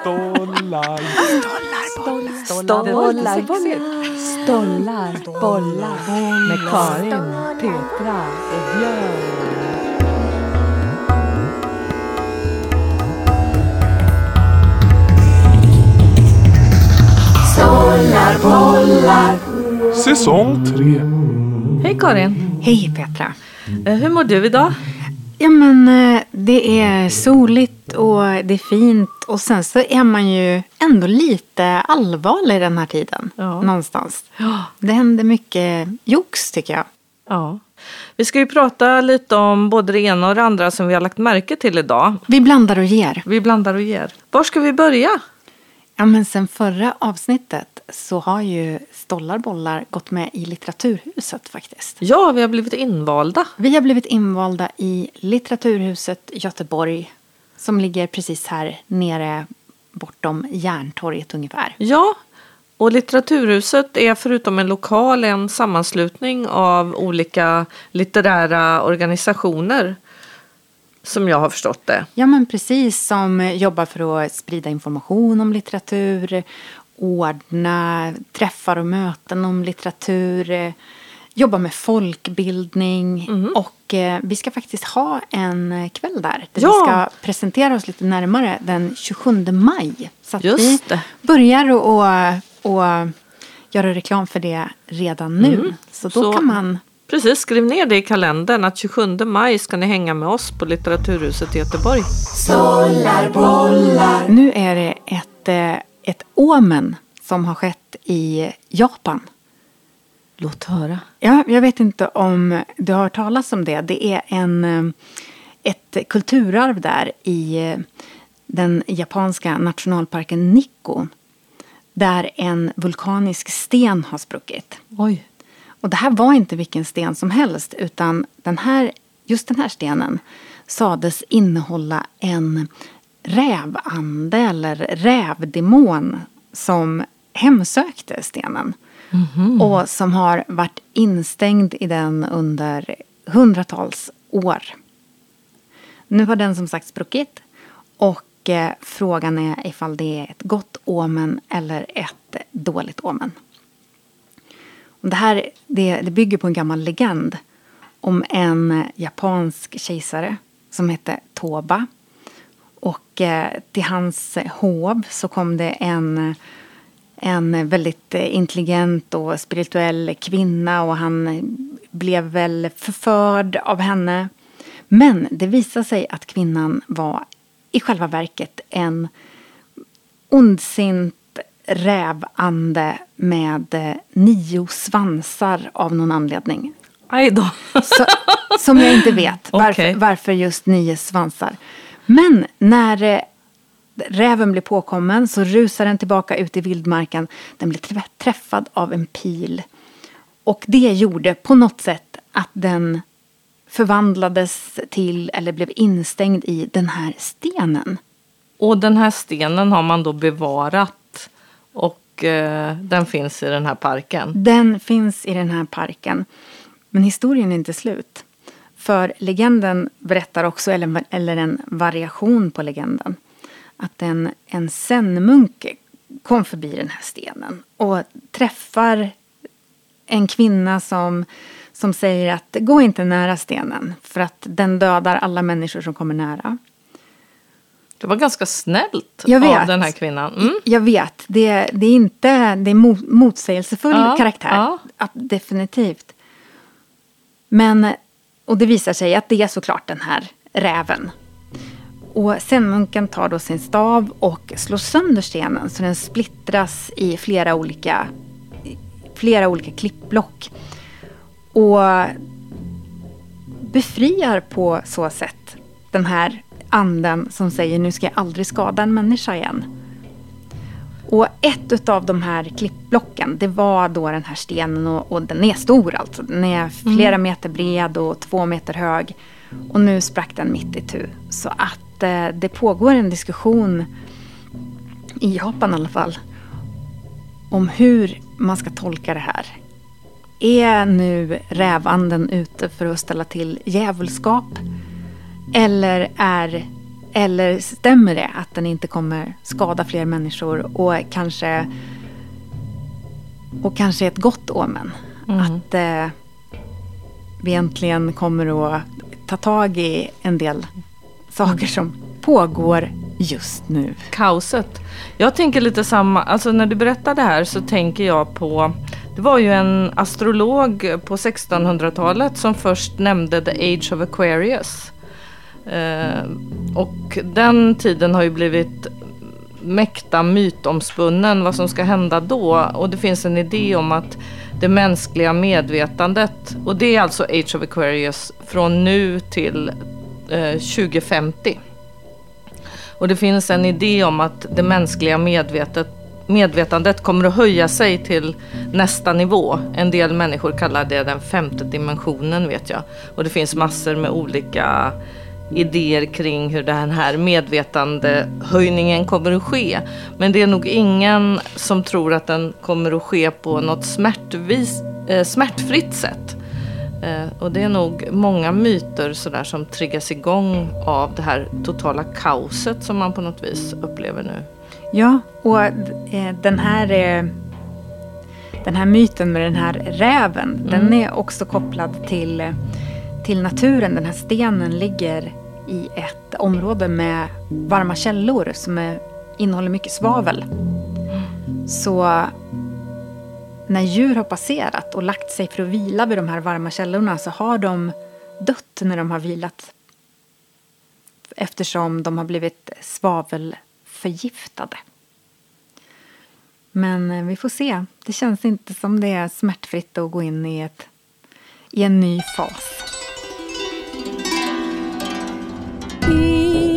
Stollar. Stollar, stollar, bollar med Karin, Petra och Björn. Säsong tre. Hej Karin! Hej Petra. Eh, Hur mår du idag? Ja men eh, det är soligt och det är fint och sen så är man ju ändå lite allvarlig den här tiden. Ja. Någonstans. Det händer mycket jox tycker jag. Ja. Vi ska ju prata lite om både det ena och det andra som vi har lagt märke till idag. Vi blandar och ger. Vi blandar och ger. Var ska vi börja? Ja men sen förra avsnittet så har ju Stollarbollar gått med i Litteraturhuset faktiskt. Ja, vi har blivit invalda. Vi har blivit invalda i Litteraturhuset Göteborg som ligger precis här nere bortom Järntorget ungefär. Ja, och Litteraturhuset är förutom en lokal en sammanslutning av olika litterära organisationer. Som jag har förstått det. Ja men precis som jobbar för att sprida information om litteratur, ordna träffar och möten om litteratur, jobba med folkbildning och eh, vi ska faktiskt ha en kväll där. Där Ja. vi ska presentera oss lite närmare den 27 maj. Så att Just vi det. börjar och, och göra reklam för det redan nu. Så då Så- kan man Precis, skriv ner det i kalendern att 27 maj ska ni hänga med oss på Litteraturhuset i Göteborg. Nu är det ett, eh, ett omen som har skett i Japan. Låt höra. Ja, jag vet inte om du har hört talas om det. Det är en, eh, ett kulturarv där i eh, den japanska nationalparken Nikko. Där en vulkanisk sten har spruckit. Oj. Och det här var inte vilken sten som helst utan den här, just den här stenen sades innehålla en rävande eller rävdemon som hemsökte stenen. Och som har varit instängd i den under hundratals år. Nu har den som sagt spruckit och eh, frågan är ifall det är ett gott omen eller ett dåligt omen. Det här det, det bygger på en gammal legend om en japansk kejsare som hette Toba. Och eh, till hans hov så kom det en, en väldigt intelligent och spirituell kvinna och han blev väl förförd av henne. Men det visade sig att kvinnan var i själva verket en ondsint rävande med eh, nio svansar av någon anledning. Aj då. Så, som jag inte vet varför, Okej. varför just nio svansar. Men när eh, räven blir påkommen så rusar den tillbaka ut i vildmarken. Den blir trä- träffad av en pil. Och det gjorde på något sätt att den förvandlades till eller blev instängd i den här stenen. Och den här stenen har man då bevarat. Och eh, den finns i den här parken. Den finns i den här parken. Men historien är inte slut. För legenden berättar också, eller, eller en variation på legenden, att en, en zenmunk kom förbi den här stenen och träffar en kvinna som, som säger att gå inte nära stenen för att den dödar alla människor som kommer nära. Det var ganska snällt Jag av den här kvinnan. Mm. Jag vet, det, det är inte det är mo- motsägelsefull Ja, karaktär. ja. Att, definitivt. Men, och det visar sig att det är såklart den här räven. Och zenmunken tar då sin stav och slår sönder stenen så den splittras i flera olika, flera olika klippblock. Och befriar på så sätt den här anden som säger nu ska jag aldrig skada en människa igen. Och ett av de här klippblocken, det var då den här stenen och, och den är stor alltså. Den är flera meter bred och två meter hög. Och nu sprack den mitt i tu. Så att eh, det pågår en diskussion, i Japan i alla fall, om hur man ska tolka det här. Är nu rävanden ute för att ställa till djävulskap? Eller är Eller stämmer det att den inte kommer skada fler människor och kanske och kanske ett gott omen. Mm. Att eh, vi äntligen kommer att ta tag i en del saker som pågår just nu. Kaoset. Jag tänker lite samma, alltså när du berättar det här så tänker jag på det var ju en astrolog på 1600-talet som först nämnde the age of Aquarius. Eh, och den tiden har ju blivit mäkta mytomspunnen vad som ska hända då. Och det finns en idé om att det mänskliga medvetandet, och det är alltså Age of Aquarius från nu till eh, 2050. Och det finns en idé om att det mänskliga medvetet, medvetandet kommer att höja sig till nästa nivå. En del människor kallar det den femte dimensionen vet jag. Och det finns massor med olika idéer kring hur den här medvetandehöjningen kommer att ske. Men det är nog ingen som tror att den kommer att ske på något smärtvis, eh, smärtfritt sätt. Eh, och det är nog många myter sådär som triggas igång av det här totala kaoset som man på något vis upplever nu. Ja, och eh, den här eh, den här myten med den här räven, Mm. den är också kopplad till, eh, till naturen. Den här stenen ligger i ett område med varma källor som är, innehåller mycket svavel. Så när djur har passerat och lagt sig för att vila vid de här varma källorna så har de dött när de har vilat. Eftersom de har blivit svavelförgiftade. Men eh, vi får se. Det känns inte som det är smärtfritt att gå in i, ett, i en ny fas.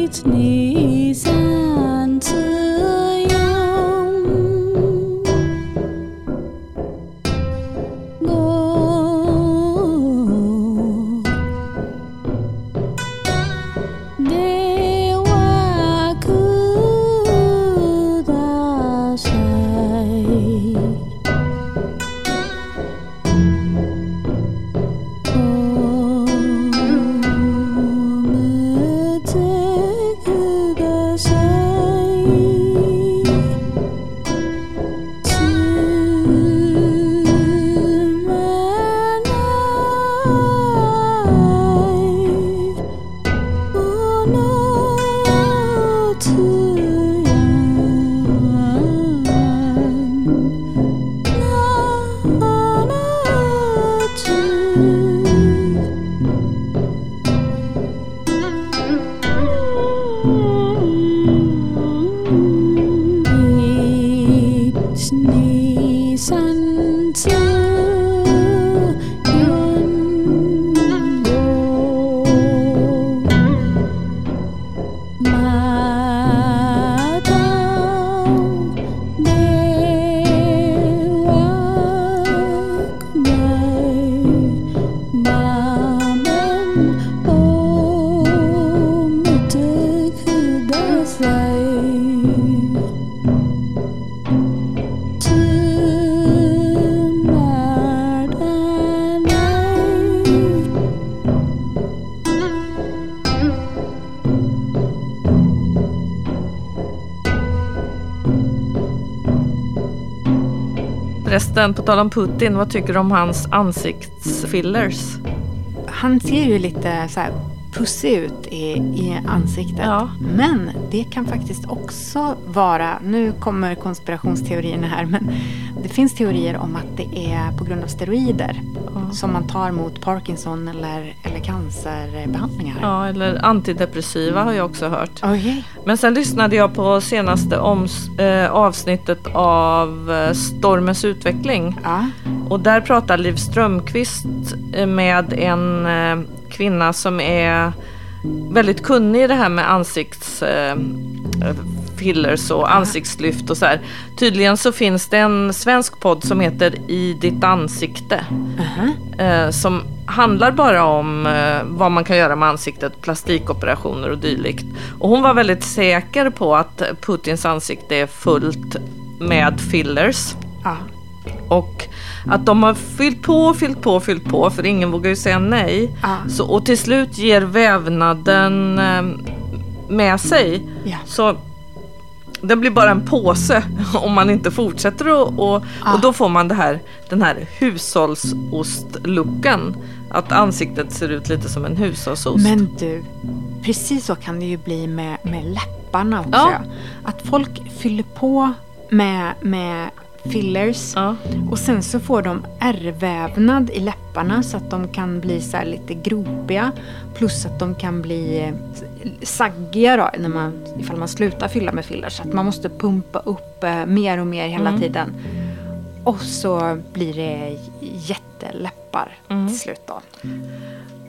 一二三 Förresten, på tal om Putin, vad tycker du om hans ansiktsfillers? Han ser ju lite så här pussig ut i, i ansiktet. Ja. Men det kan faktiskt också vara, nu kommer konspirationsteorierna här, men det finns teorier om att det är på grund av steroider som man tar mot Parkinson eller, eller cancerbehandlingar. Ja, eller antidepressiva har jag också hört. Okej. Men sen lyssnade jag på senaste oms- eh, avsnittet av eh, Stormens utveckling. Ja. Och där pratar Liv Strömquist eh, med en eh, kvinna som är väldigt kunnig i det här med ansikts eh, och ansiktslyft och så här. Tydligen så finns det en svensk podd som heter I ditt ansikte. Aha. eh, som handlar bara om eh, vad man kan göra med ansiktet, plastikoperationer och dylikt. Och hon var väldigt säker på att Putins ansikte är fullt med fillers. Ja. Och att de har fyllt på, fyllt på, fyllt på för ingen vågar ju säga nej. Ja. Så, och till slut ger vävnaden eh, med sig. Ja. Så det blir bara en påse om man inte fortsätter och, och, Ja. och då får man det här, den här hushållsost-looken. Att ansiktet ser ut lite som en hushållsost. Men du, precis så kan det ju bli med, med läpparna också. Ja. Att folk fyller på med, med fillers Ja. och sen så får de ärrvävnad i läpparna så att de kan bli så här lite gropiga. Plus att de kan bli eh, saggiga då, när man, ifall man slutar fylla med fillers. Så att man måste pumpa upp eh, mer och mer hela tiden. Och så blir det jätteläppar till slut då.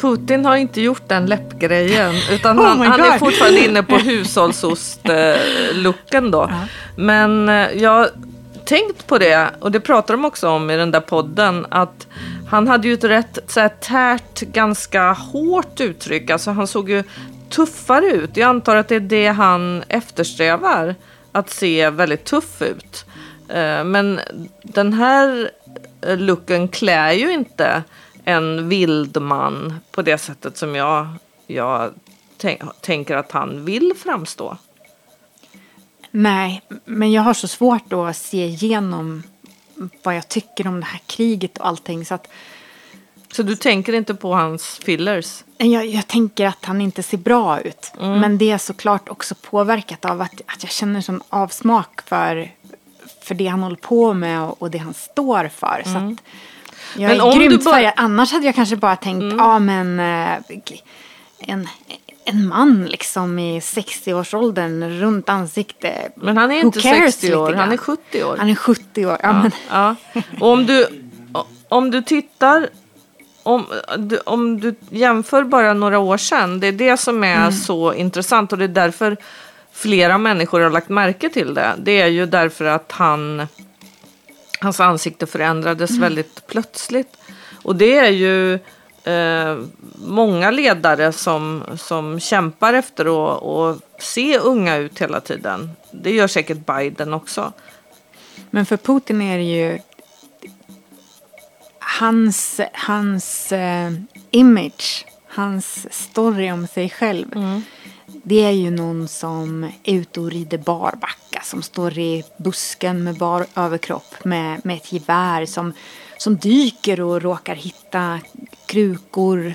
Putin har inte gjort den läppgrejen utan Oh han, my han är fortfarande inne på hushållsost-looken då. Men eh, jag har tänkt på det och det pratar de också om i den där podden att han hade ju ett rätt så här, tärt, ganska hårt uttryck. Alltså han såg ju tuffare ut. Jag antar att det är det han eftersträvar. Att se väldigt tuff ut. Eh, men den här eh, looken klär ju inte en vild man på det sättet som jag, jag tänk, tänker att han vill framstå. Nej, men jag har så svårt att se igenom vad jag tycker om det här kriget och allting. Så att Så du tänker inte på hans fillers? jag, jag tänker att han inte ser bra ut. Mm. Men det är såklart också påverkat av att, att jag känner sån avsmak för, för det han håller på med och, och det han står för. Så att jag Mm. Men om är du grymt bara- färgad. Annars hade jag kanske bara tänkt, ja men eh, en, en man liksom i 60-årsåldern, runt ansikte. Men han är Who inte cares 60 år, han är grann. 70 år. Han är 70 år. Ja, Men, Ja. Och om du, om du tittar, om om du jämför bara några år sedan, det är det som är Mm. så intressant och det är därför flera människor har lagt märke till det. Det är ju därför att han, hans ansikte förändrades Mm. väldigt plötsligt. Och det är ju eh, många ledare som, som kämpar efter att att se unga ut hela tiden. Det gör säkert Biden också. men för Putin är det ju hans, hans eh, image, hans story om sig själv. Det är ju någon som är ute och rider barbacka, som står i busken med bar överkropp med, med ett gevär som, som dyker och råkar hitta krukor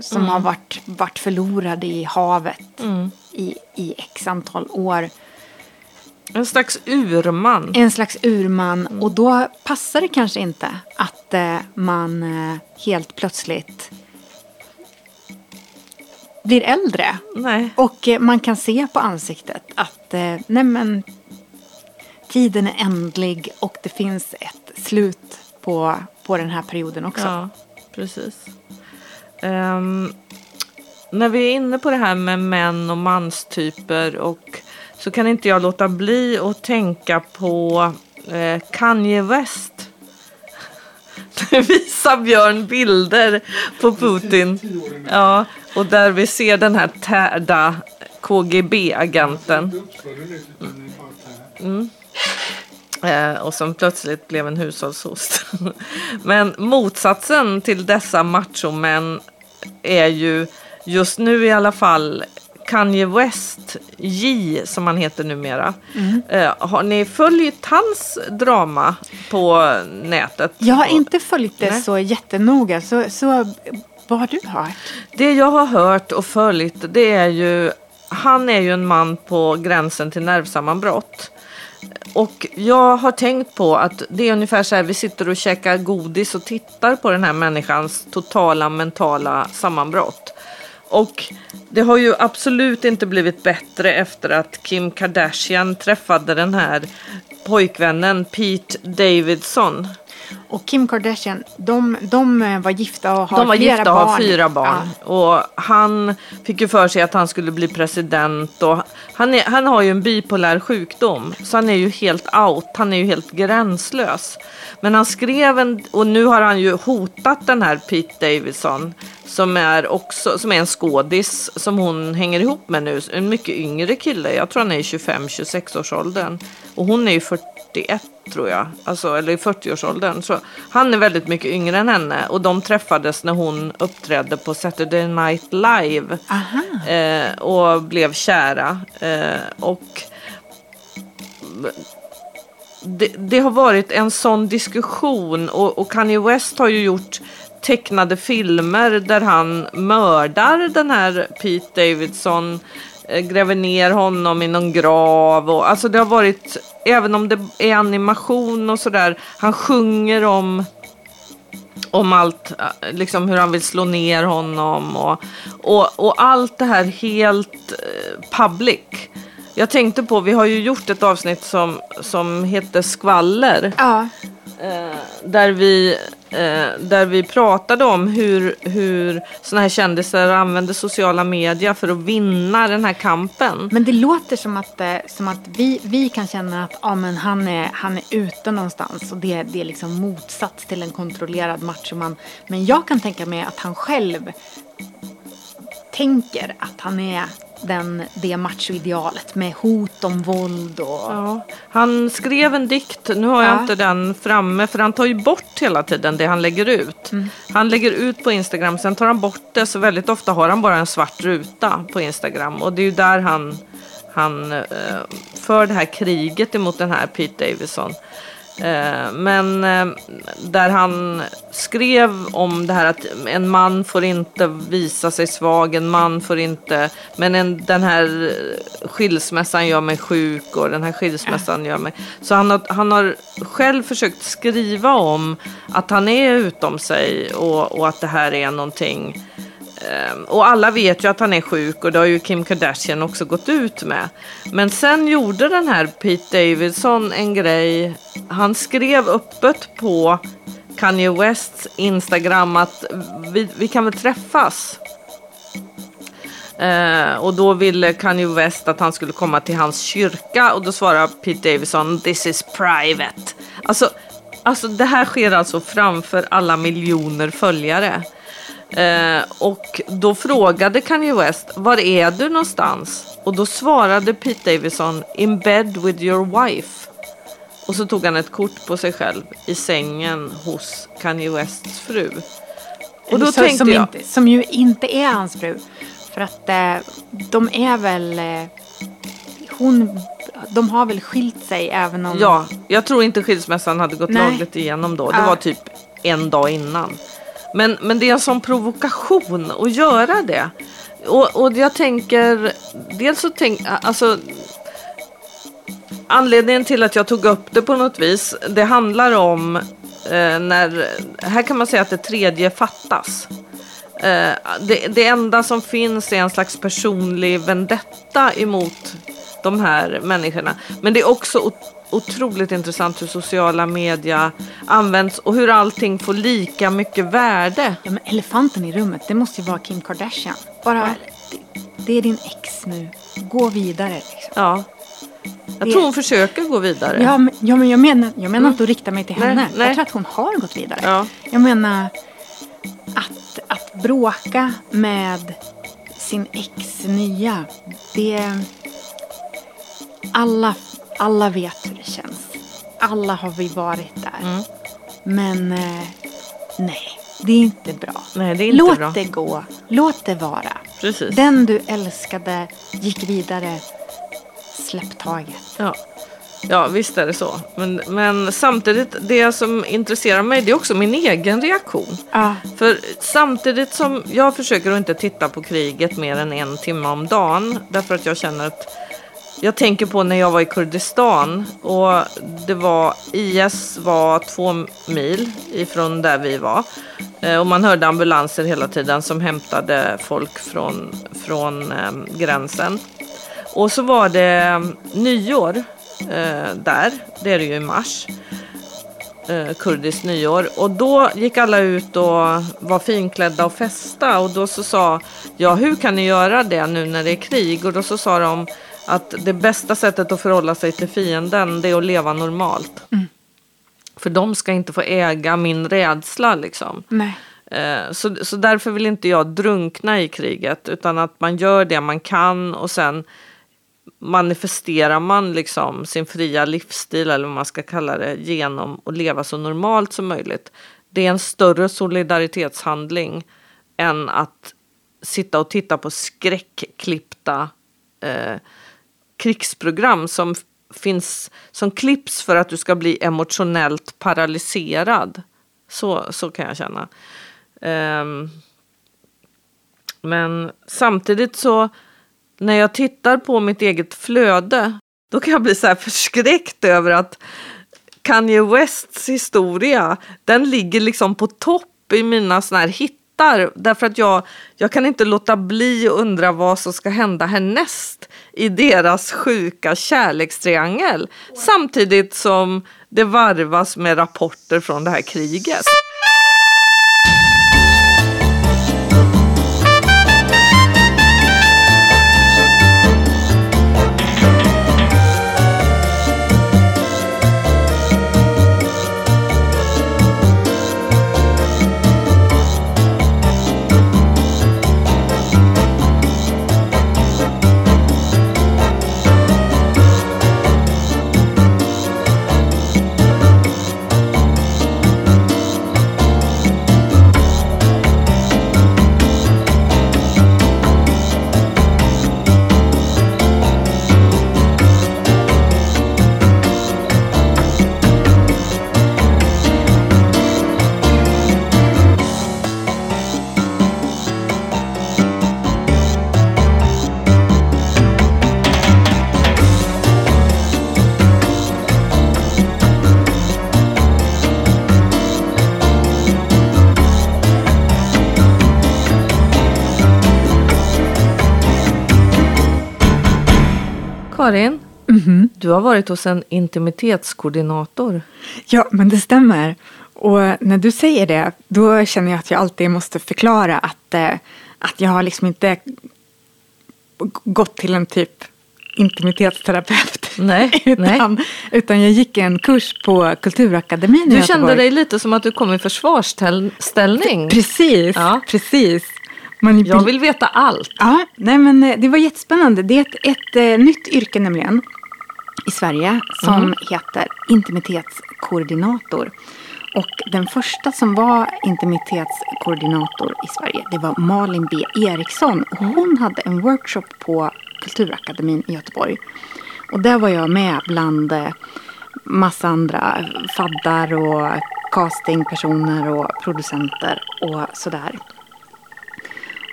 som har varit, varit förlorade i havet i, i x antal år. En slags urman. En slags urman. Och då passar det kanske inte att eh, man eh, helt plötsligt blir äldre. Nej. Och eh, man kan se på ansiktet att eh, nej men, tiden är ändlig och det finns ett slut på, på den här perioden också. Ja, precis. Um, när vi är inne på det här med män och manstyper och så kan inte jag låta bli att tänka på eh, Kanye West. Nu visar Björn bilder på Putin. Ja, och där vi ser den här tärda KGB-agenten. Mm och som plötsligt blev en hushållsost. Men motsatsen till dessa machomän är ju just nu i alla fall Kanye West, J som han heter numera. Eh, har ni följt hans drama på nätet? Jag har inte följt det Nej. så jättenoga. Så, så vad har du hört? Det jag har hört och följt det är ju Han är ju en man på gränsen till nervsammanbrott. Och jag har tänkt på att det är ungefär så här vi sitter och käkar godis och tittar på den här människans totala mentala sammanbrott. Och det har ju absolut inte blivit bättre efter att Kim Kardashian träffade den här pojkvännen Pete Davidson. Och Kim Kardashian, de, de eh, var gifta och har De var flera gifta och barn. har fyra barn. Ja. Och han fick ju för sig att han skulle bli president. Och han, är, han har ju en bipolär sjukdom. Så han är ju helt out. Han är ju helt gränslös. Men han skrev en, och nu har han ju hotat den här Pete Davidson. Som är, också, som är en skådis som hon hänger ihop med nu. En mycket yngre kille. Jag tror han är i 25-26 års åldern. Och hon är ju 41 tror jag. Alltså, eller i 40-årsåldern. Så han är väldigt mycket yngre än henne. Och de träffades när hon uppträdde på Saturday Night Live. Eh, och blev kära. Eh, och det, det har varit en sån diskussion. Och, och Kanye West har ju gjort tecknade filmer där han mördar den här Pete Davidson eh, gräver ner honom i någon grav. Och, alltså det har varit, även om det är animation och sådär, han sjunger om om allt, eh, liksom hur han vill slå ner honom och, och, och allt det här helt eh, public. Jag tänkte på, vi har ju gjort ett avsnitt som, som heter Skvaller. Ja. Eh, där, vi, eh, där vi pratade om hur, hur såna här kändisar använder sociala medier för att vinna den här kampen. Men det låter som att, eh, som att vi, vi kan känna att ah, men han, är, han är ute någonstans och det, det är liksom motsats till en kontrollerad machoman. Men jag kan tänka mig att han själv tänker att han är den, det machoidealet med hot om våld och... Ja, han skrev en dikt, nu har jag Ja. inte den framme för han tar ju bort hela tiden det han lägger ut. Han lägger ut på Instagram, sen tar han bort det så väldigt ofta har han bara en svart ruta på Instagram och det är ju där han, han eh, för det här kriget emot den här Pete Davidson. Eh, men eh, där han skrev om det här att en man får inte visa sig svag, en man får inte, men en, den här skilsmässan gör mig sjuk och den här skilsmässan gör mig. Så han har, han har själv försökt skriva om att han är utom sig och, och att det här är någonting Ehm, och alla vet ju att han är sjuk och det har ju Kim Kardashian också gått ut med. Men sen gjorde den här Pete Davidson en grej. Han skrev öppet på Kanye Wests Instagram att vi, vi kan väl träffas. Eh, och då ville Kanye West att han skulle komma till hans kyrka och då svarade Pete Davidson this is private. Alltså, alltså det här sker alltså framför alla miljoner följare. Eh, och då frågade Kanye West, var är du någonstans? Och då svarade Pete Davidson, in bed with your wife. Och så tog han ett kort på sig själv i sängen hos Kanye Wests fru. Och då Så- tänkte som, jag, inte, som ju inte är hans fru. För att eh, de är väl... Eh, hon, de har väl skilt sig även om... ja, jag tror inte skilsmässan hade gått Nej. lagligt igenom då. Det Ja. var typ en dag innan. Men, men det är en sån provokation att göra det. Och, och jag tänker, dels så tänk, alltså Anledningen till att jag tog upp det på något vis, det handlar om eh, när, här kan man säga att det tredje fattas. Eh, det, det enda som finns är en slags personlig vendetta emot de här människorna. Men det är också otroligt intressant hur sociala medier används och hur allting får lika mycket värde. Ja, men elefanten i rummet, det måste ju vara Kim Kardashian. Bara, det, det är din ex nu. Gå vidare. Liksom. Ja. Jag Det- tror hon försöker gå vidare. Ja, men, ja, men jag menar, jag menar inte att rikta mig till Nej, henne. nej. Jag tror att hon har gått vidare. Ja. Jag menar att, att bråka med sin ex nya. Det... Alla, alla vet hur det känns. Alla har vi varit där. Mm. Men eh, nej, det är inte bra. Nej, det är inte Låt bra. det gå. Låt det vara. Precis. Den du älskade gick vidare. Släpp taget. Ja. ja, visst är det så. Men, men samtidigt, det som intresserar mig det är också min egen reaktion. Ja. För samtidigt som jag försöker att inte titta på kriget mer än en timme om dagen. Därför att jag känner att jag tänker på när jag var i Kurdistan och det var IS var två mil ifrån där vi var. Eh, och man hörde ambulanser hela tiden som hämtade folk från, från eh, gränsen. Och så var det ehm, nyår eh, där, det är det ju i mars. Eh, kurdiskt nyår. Och då gick alla ut och var finklädda och festa. Och då så sa jag, hur kan ni göra det nu när det är krig? Och då så sa de att det bästa sättet att förhålla sig till fienden det är att leva normalt. För de ska inte få äga min rädsla liksom. Nej. Eh, Så, så därför vill inte jag drunkna i kriget utan att man gör det man kan och sen manifesterar man liksom sin fria livsstil eller vad man ska kalla det genom att leva så normalt som möjligt. Det är en större solidaritetshandling än att sitta och titta på skräckklippta eh, krigsprogram som finns som klipps för att du ska bli emotionellt paralyserad. Så, så kan jag känna. Um, men samtidigt så när jag tittar på mitt eget flöde då kan jag bli så här förskräckt över att Kanye Wests historia den ligger liksom på topp i mina såna här hittar därför att jag, jag kan inte låta bli att undra vad som ska hända härnäst i deras sjuka kärlekstriangel samtidigt som det varvas med rapporter från det här kriget. Karin, Mhm. du har varit hos en intimitetskoordinator. Ja, men det stämmer. Och när du säger det, då känner jag att jag alltid måste förklara att, eh, att jag har liksom inte gått till en typ intimitetsterapeut. Nej, utan, utan jag gick en kurs på Kulturakademin Du kände dig lite som att du kom i försvarsställning. Precis, Ja. precis. Man Jag vill veta allt. Ja, nej men eh, det var jättespännande. Det är ett, ett eh, nytt yrke nämligen i Sverige som Mm. heter intimitetskoordinator. Och den första som var intimitetskoordinator i Sverige det var Malin B Eriksson. Hon hade en workshop på Kulturakademin i Göteborg. Och där var jag med bland eh, massa andra faddar och castingpersoner och producenter och sådär.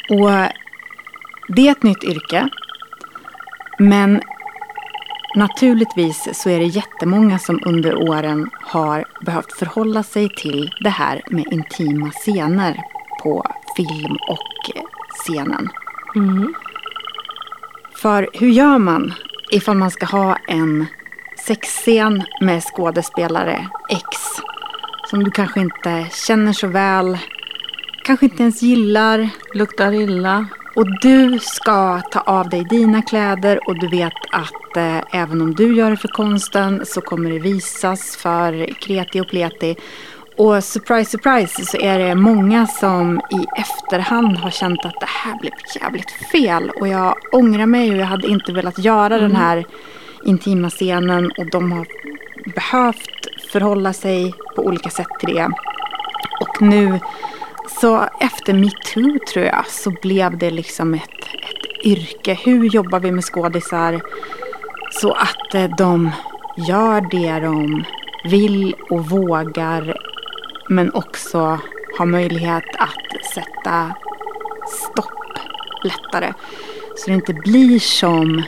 Och det är ett nytt yrke. Men naturligtvis så är det jättemånga som under åren har behövt förhålla sig till det här med intima scener på film och scenen. För hur gör man ifall man ska ha en sexscen med skådespelare X som du kanske inte känner så väl, kanske inte ens gillar Luktar illa. och du ska ta av dig dina kläder och du vet att eh, även om du gör det för konsten så kommer det visas för kreti och pleti. Och surprise, surprise så är det många som i efterhand har känt att det här blev jävligt fel. Och jag ångrar mig och jag hade inte velat göra den här intima scenen. Och de har behövt förhålla sig på olika sätt till det. Och nu så efter metoo tror jag så blev det liksom ett, ett yrke. Hur jobbar vi med skådisar så att eh, de gör det de vill och vågar men också har möjlighet att sätta stopp lättare. Så det inte blir som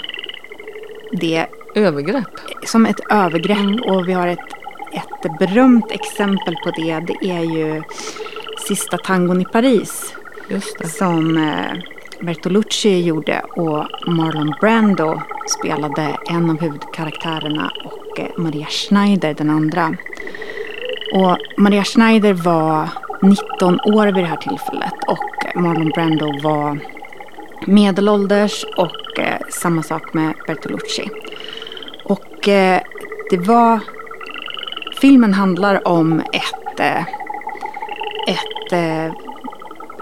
det Övergrepp. som ett övergrepp och vi har ett, ett berömt exempel på det. Det är ju Sista tangon i Paris som eh, Bertolucci gjorde och Marlon Brando spelade en av huvudkaraktärerna och eh, Maria Schneider den andra. Och Maria Schneider var 19 år vid det här tillfället och Marlon Brando var medelålders och eh, samma sak med Bertolucci. Och eh, det var... Filmen handlar om ett... Eh, ett eh,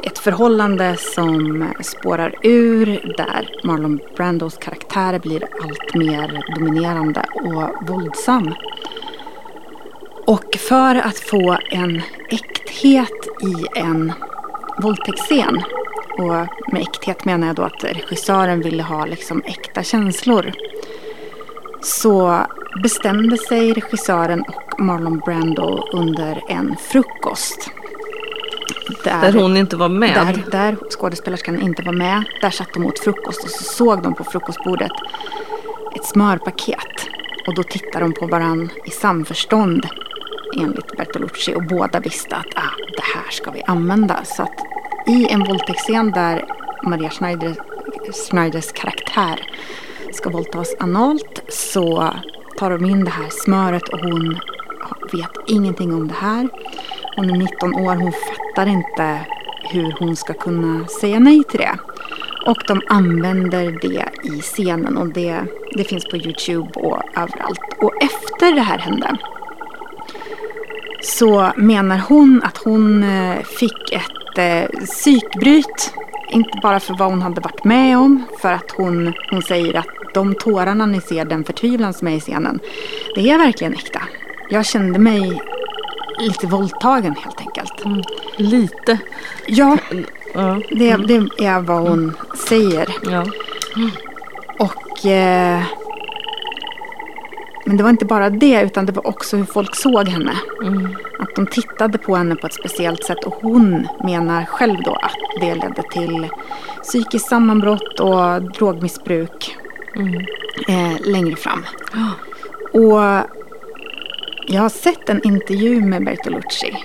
ett förhållande som spårar ur där Marlon Brandos karaktär blir allt mer dominerande och våldsam. Och för att få en äkthet i en våldtäktsscen och med äkthet menar jag då att regissören ville ha liksom äkta känslor. Så bestämde sig regissören och Marlon Brando under en frukost. Där hon inte var med. Där, där skådespelerskan inte var med. Där satt de åt frukost och så såg de på frukostbordet ett smörpaket. Och då tittade de på varann i samförstånd enligt Bertolucci och båda visste att ah, det här ska vi använda. Så att i en våldtäktsscen där Maria Schneider, Schneiders karaktär ska våldtas analt så tar de in det här smöret och hon vet ingenting om det här. Hon är 19 år, hon fattar inte hur hon ska kunna säga nej till det. Och de använder det i scenen och det, det finns på Youtube och överallt. Och efter det här hände så menar hon att hon eh, fick ett eh, psykbryt. Inte bara för vad hon hade varit med om, för att hon, hon säger att de tårarna ni ser, den förtvivlan som är i scenen, det är verkligen äkta. Jag kände mig lite våldtagen helt enkelt. Mm. Lite? Ja, Ja. det, det är vad hon säger. ja. Och... Eh, men det var inte bara det, utan det var också hur folk såg henne. Mm. Att de tittade på henne på ett speciellt sätt och hon menar själv då att det ledde till psykiskt sammanbrott och drogmissbruk Mm. eh, längre fram. Och jag har sett en intervju med Bertolucci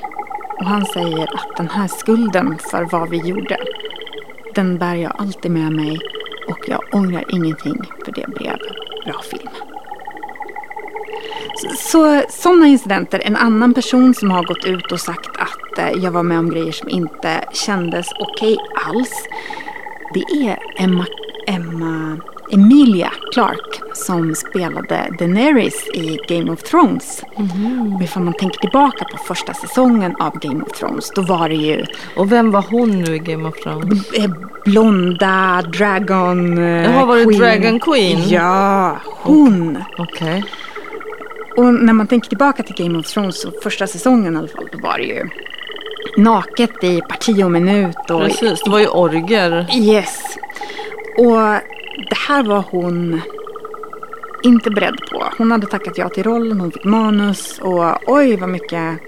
och han säger att den här skulden för vad vi gjorde, den bär jag alltid med mig och jag ångrar ingenting för det blev bra film. Så, sådana incidenter, en annan person som har gått ut och sagt att eh, jag var med om grejer som inte kändes okej alls. Det är Emma, Emma Emilia Clarke som spelade Daenerys i Game of Thrones. Och ifall man tänker tillbaka på första säsongen av Game of Thrones då var det ju Och vem var hon nu i Game of Thrones? eh, blonda dragon eh, Jaha, var det Dragon Queen? Ja, hon. Okej. Och när man tänker tillbaka till Game of Thrones och första säsongen i alla fall, då var det ju naket i parti och minut. Och Precis, det var ju orger. Yes. Och det här var hon inte beredd på. Hon hade tackat ja till rollen, hon fick manus och oj vad mycket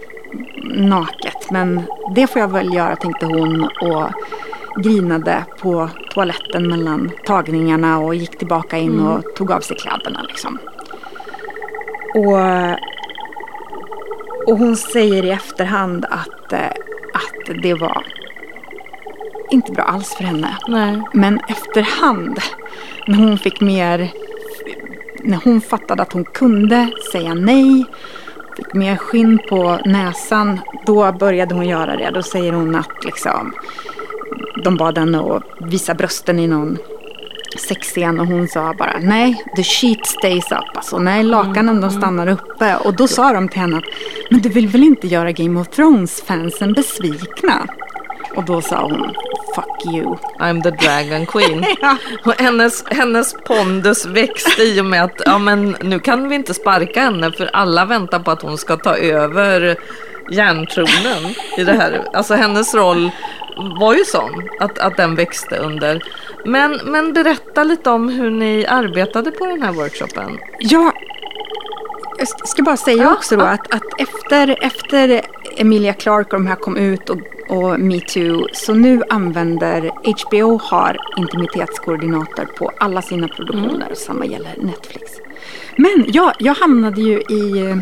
naket. Men det får jag väl göra tänkte hon och grinade på toaletten mellan tagningarna och gick tillbaka in och tog av sig kläderna liksom. Och, och hon säger i efterhand att, eh, att det var inte bra alls för henne. Nej. Men efterhand, när hon fick mer... När hon fattade att hon kunde säga nej, fick mer skinn på näsan, då började hon göra det. Då säger hon att liksom, de bad henne att visa brösten i någon sexscen och hon sa bara nej, the sheet stays up. Alltså nej, lakanen de stannar uppe. Och då sa de till henne att men du vill väl inte göra Game of Thrones-fansen besvikna? Och då sa hon fuck you. I'm the Dragon Queen. Ja. Och hennes, hennes pondus växte i och med att ja, men nu kan vi inte sparka henne för alla väntar på att hon ska ta över järntronen i det här. Alltså hennes roll var ju sån att, att den växte under. Men, men berätta lite om hur ni arbetade på den här workshopen. Ja, jag ska bara säga Ja, också då ja. att, att efter, efter Emilia Clarke och de här kom ut och, och metoo så nu använder HBO har intimitetskoordinator på alla sina produktioner. Samma gäller Netflix. Men ja, jag hamnade ju i,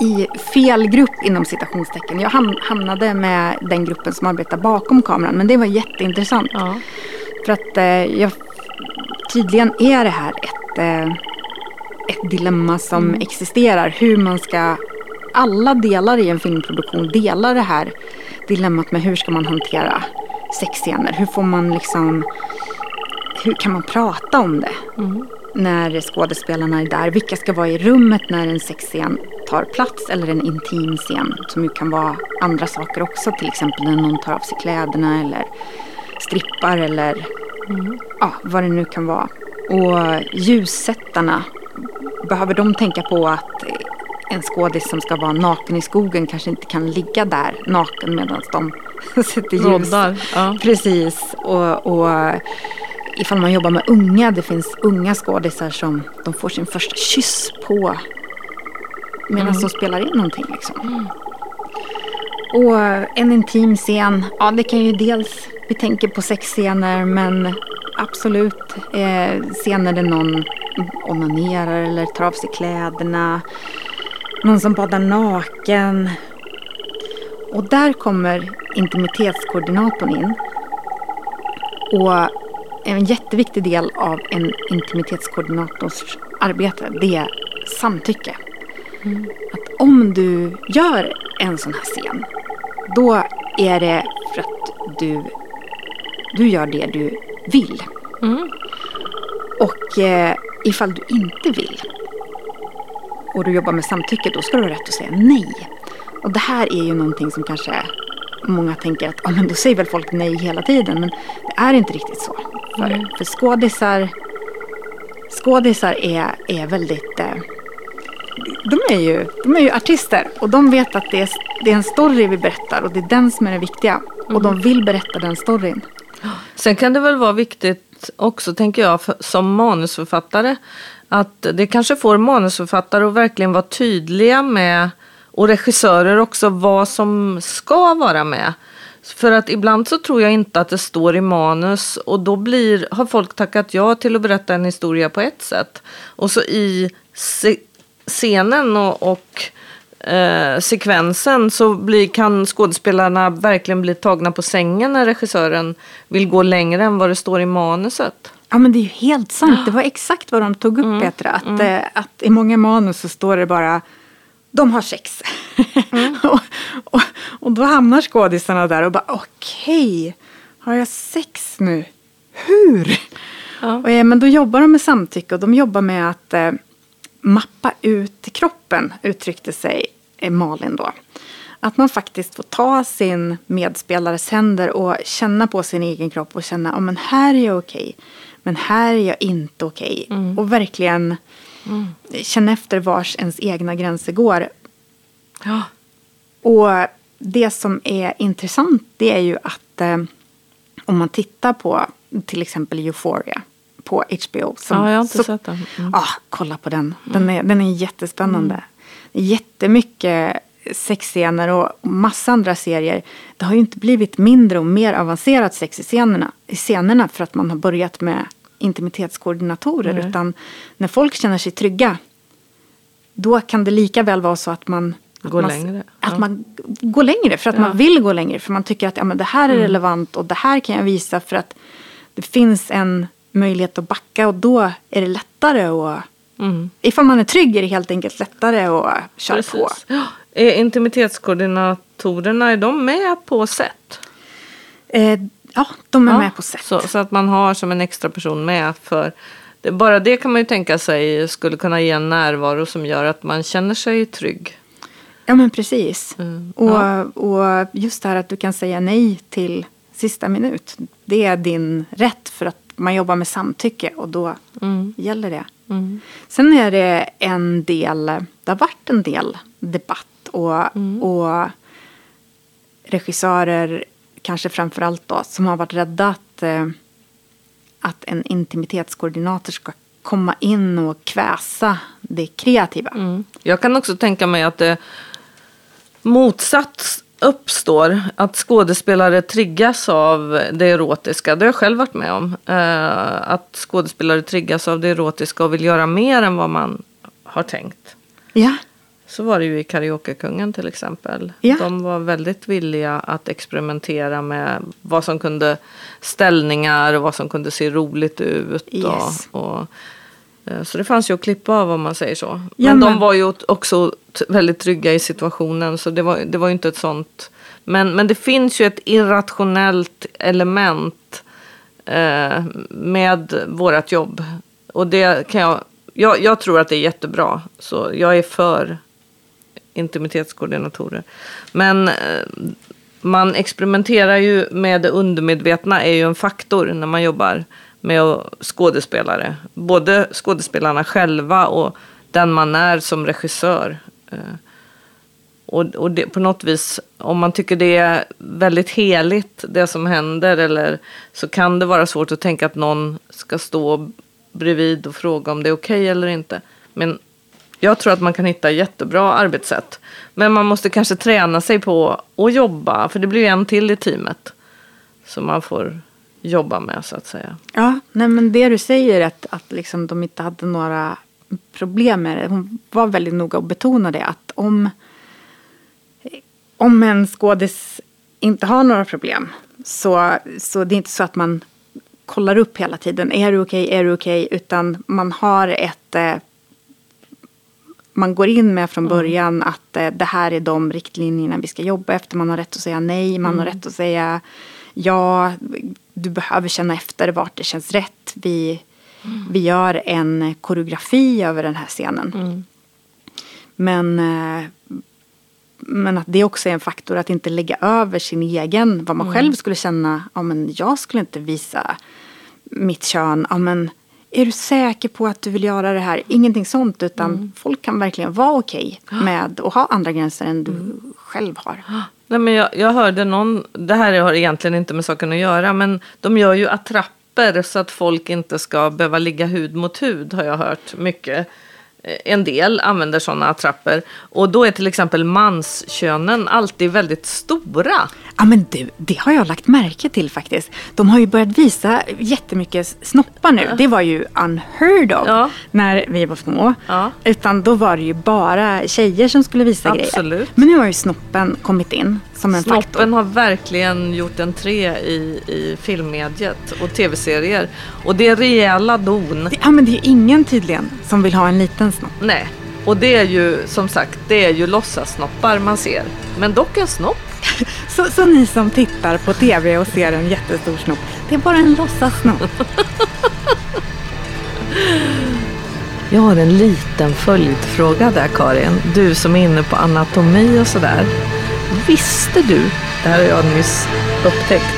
i fel grupp inom citationstecken. Jag ham- hamnade med den gruppen som arbetar bakom kameran men det var jätteintressant. Ja. För att eh, jag, tydligen är det här ett, eh, ett dilemma som existerar. Hur man ska, alla delar i en filmproduktion delar det här dilemmat med hur ska man hantera sexscener. Hur får man liksom, hur kan man prata om det? När skådespelarna är där. Vilka ska vara i rummet när en sexscen tar plats eller en intim scen som ju kan vara andra saker också. Till exempel när någon tar av sig kläderna eller strippar eller ja, vad det nu kan vara. Och ljussättarna, behöver de tänka på att en skådis som ska vara naken i skogen kanske inte kan ligga där naken medan de sätter ljus. Roddar. Ja. Precis. Och, och ifall man jobbar med unga, det finns unga skådisar som de får sin första kyss på medan de spelar in någonting. Liksom. Och en intim scen, ja det kan ju dels, vi tänker på sexscener men absolut eh, scener där någon onanerar eller tar av sig kläderna. Någon som badar naken. Och där kommer intimitetskoordinatorn in. Och en jätteviktig del av en intimitetskoordinators arbete det är samtycke. Att om du gör en sån här scen då är det för att du, du gör det du vill. Mm. Och eh, ifall du inte vill och du jobbar med samtycke då ska du ha rätt att säga nej. Och det här är ju någonting som kanske många tänker att ah, men då säger väl folk nej hela tiden. Men det är inte riktigt så. För, för skådisar, skådisar är, är väldigt... Eh, de, är ju, de är ju artister och de vet att det är, det är en story vi berättar och det är den som är det viktiga. Och de vill berätta den storyn. Sen kan det väl vara viktigt också, tänker jag, för, som manusförfattare. Att det kanske får manusförfattare att verkligen vara tydliga med, och regissörer också, vad som ska vara med. För att ibland så tror jag inte att det står i manus och då blir, har folk tackat ja till att berätta en historia på ett sätt. Och så i se, scenen och, och eh, sekvensen så blir, kan skådespelarna verkligen bli tagna på sängen när regissören vill gå längre än vad det står i manuset. Ja men det är ju helt sant. Det var exakt vad de tog upp Petra. Att, eh, att i många manus så står det bara de har sex. och, och, och då hamnar skådisarna där och bara okej, har jag sex nu? Hur? Ja. Och, eh, men då jobbar de med samtycke och de jobbar med att eh, mappa ut kroppen, uttryckte sig Malin då. Att man faktiskt får ta sin medspelares händer och känna på sin egen kropp och känna, ja men här är jag okej, men här är jag inte okej. Och verkligen känna efter vars ens egna gränser går. Ja. Och det som är intressant det är ju att eh, om man tittar på till exempel Euphoria på HBO. Som, Ja, jag har inte så, sett den. Mm. Ah, kolla på den. Den är, den är jättespännande. Jättemycket sexscener och massa andra serier. Det har ju inte blivit mindre och mer avancerat sex i scenerna, i scenerna för att man har börjat med intimitetskoordinatorer. Nej. Utan när folk känner sig trygga då kan det lika väl vara så att man Går man, längre, Att ja. man går längre för att Ja. Mm. man vill gå längre. För man tycker att ja, men det här är relevant och det här kan jag visa för att det finns en möjlighet att backa och då är det lättare att Mm. Ifall man är trygg är det helt enkelt lättare att köra på. Precis. Ja. Är intimitetskoordinatorerna, är de med på set? Eh, ja, de är Ja, med på set. Så, så att man har som en extra person med för det, bara det kan man ju tänka sig skulle kunna ge en närvaro som gör att man känner sig trygg. Ja, men precis. Mm, Och, ja. och just det här att du kan säga nej till sista minut. Det är din rätt för att man jobbar med samtycke och då Mm. gäller det. Mm. Sen är det en del, det har varit en del debatt och, Mm. och regissörer, kanske framförallt då, som har varit rädda att, eh, att en intimitetskoordinator ska komma in och kväsa det kreativa. Mm. Jag kan också tänka mig att det motsats uppstår. Att skådespelare triggas av det erotiska. Det har jag själv varit med om. Eh, att skådespelare triggas av det erotiska och vill göra mer än vad man har tänkt. Ja, Så var det ju i Karaokekungen till exempel. Ja. De var väldigt villiga att experimentera med vad som kunde ställningar och vad som kunde se roligt ut. Yes. Och, och, så det fanns ju att klippa av om man säger så. Ja, men, men- de var ju också väldigt trygga i situationen så det var, det var ju inte ett sånt. Men, men det finns ju ett irrationellt element eh, med vårat jobb. Och det kan jag, jag, jag tror att det är jättebra. Så jag är för intimitetskoordinatorer. Men eh, man experimenterar ju med det undermedvetna är ju en faktor när man jobbar med skådespelare. Både skådespelarna själva och den man är som regissör. Eh, och, och det, på något vis, om man tycker det är väldigt heligt det som händer eller så kan det vara svårt att tänka att någon ska stå bredvid och fråga om det är okej okay eller inte. Men jag tror att man kan hitta jättebra arbetssätt. Men man måste kanske träna sig på att jobba, för det blir ju en till i teamet. Så man får jobba med så att säga. Ja, nej men det du säger att, att liksom de inte hade några problem med det. Hon var väldigt noga och betonade att om, om en skådis inte har några problem så, så det är inte så att man kollar upp hela tiden. Är du okej? Okay? Är du okej? Okay? Utan man har ett eh, man går in med från mm. början mm. att eh, det här är de riktlinjerna vi ska jobba efter. Man har rätt att säga nej, man mm. har rätt att säga ja. Du behöver känna efter vart det känns rätt. Vi, mm. vi gör en koreografi över den här scenen. Mm. Men, eh, men att det också är en faktor att inte lägga över sin egen, vad man mm. själv skulle känna. Ja, men jag skulle inte visa mitt kön. Ja, men är du säker på att du vill göra det här? Ingenting sånt utan mm. folk kan verkligen vara okej okay med att ha andra gränser än du mm. själv har. Nej, men jag, jag hörde någon, det här har egentligen inte med saken att göra, men de gör ju attrapper så att folk inte ska behöva ligga hud mot hud har jag hört mycket. Eh, en del använder sådana attrapper. Och då är till exempel manskönen alltid väldigt stora. Ja men du, det har jag lagt märke till faktiskt. De har ju börjat visa jättemycket snoppar nu. Ja. Det var ju unheard of ja. när vi var små. Ja. Utan då var det ju bara tjejer som skulle visa Absolut. grejer. Men nu har ju snoppen kommit in som en Snoppen faktor. har verkligen gjort entré i, i filmmediet och tv-serier. Och det är rejäla don. Det, ja men det är ingen tydligen som vill ha en liten snopp. Nej, och det är ju som sagt det är ju låtsassnoppar man ser. Men dock en snopp. så, så ni som tittar på tv och ser en jättestor snopp, det är bara en låtsassnopp. Jag har en liten följdfråga där Karin. Du som är inne på anatomi och sådär. Visste du, det här har jag nyss upptäckt,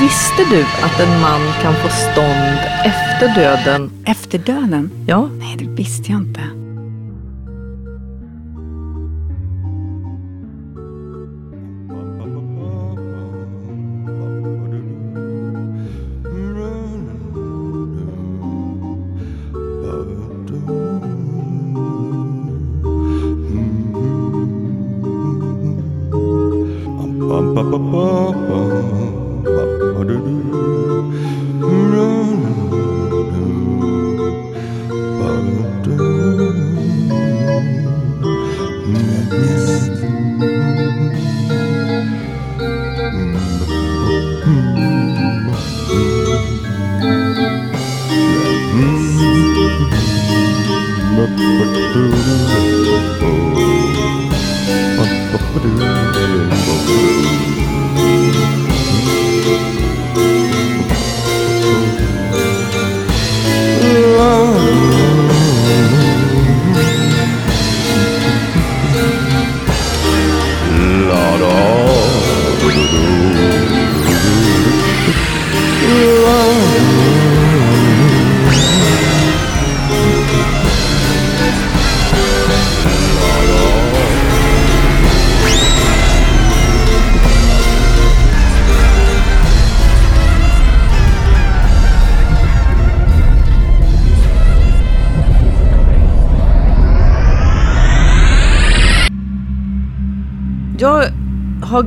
visste du att en man kan få stånd efter döden? Efter döden? Ja. Nej, det visste jag inte. Har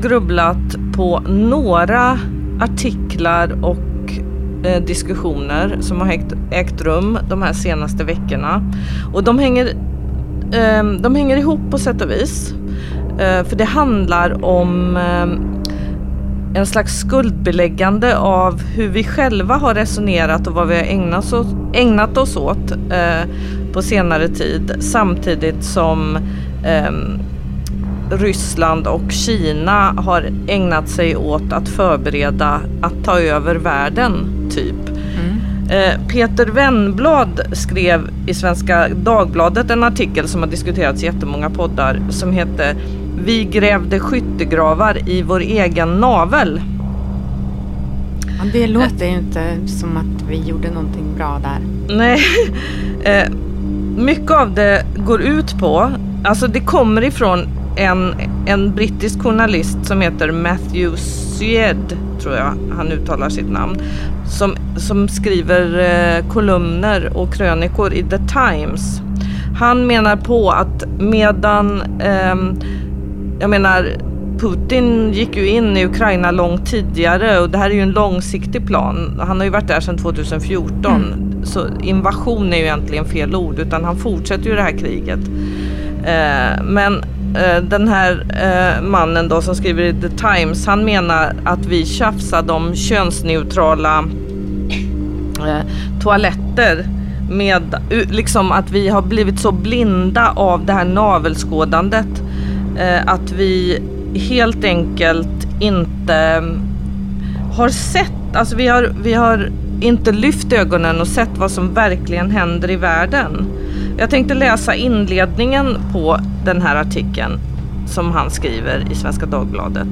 grubblat på några artiklar och eh, diskussioner som har ägt, ägt rum de här senaste veckorna. Och de hänger, eh, de hänger ihop på sätt och vis. Eh, för det handlar om ehm, en slags skuldbeläggande av hur vi själva har resonerat och vad vi har ägnat oss, ägnat oss åt eh, på senare tid. Samtidigt som ehm, Ryssland och Kina har ägnat sig åt att förbereda att ta över världen, typ. Mm. Eh, Peter Wennblad skrev i Svenska Dagbladet en artikel som har diskuterats i jättemånga poddar som heter Vi grävde skyttegravar i vår egen navel. Ja, det låter ju inte som att vi gjorde någonting bra där. Nej, eh, mycket av det går ut på, alltså det kommer ifrån en, en brittisk journalist som heter Matthew Syed, tror jag han uttalar sitt namn, som, som skriver eh, kolumner och krönikor i The Times. Han menar på att medan, eh, jag menar Putin gick ju in i Ukraina långt tidigare och det här är ju en långsiktig plan. Han har ju varit där sedan 2014. Mm. Så invasion är ju egentligen fel ord utan han fortsätter ju det här kriget. Eh, men Eh, den här eh, mannen då som skriver i The Times han menar att vi tjafsade om könsneutrala eh, toaletter med liksom att vi har blivit så blinda av det här navelskådandet att vi helt enkelt inte har sett, alltså vi har, vi har inte lyft ögonen och sett vad som verkligen händer i världen. Jag tänkte läsa inledningen på den här artikeln som han skriver i Svenska Dagbladet.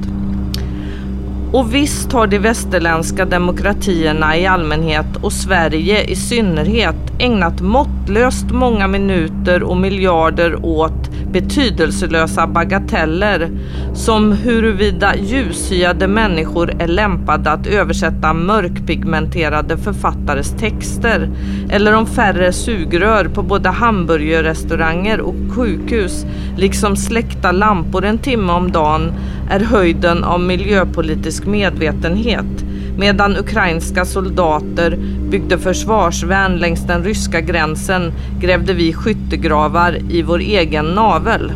Och visst har de västerländska demokratierna i allmänhet och Sverige i synnerhet ägnat mått måttlöst många minuter och miljarder åt betydelselösa bagateller som huruvida ljushyade människor är lämpade att översätta mörkpigmenterade författares texter eller om färre sugrör på både hamburgerrestauranger och sjukhus liksom släckta lampor en timme om dagen är höjden av miljöpolitisk medvetenhet medan ukrainska soldater byggde försvarsvärn längs den ryska gränsen grävde vi skyttegravar i vår egen navel.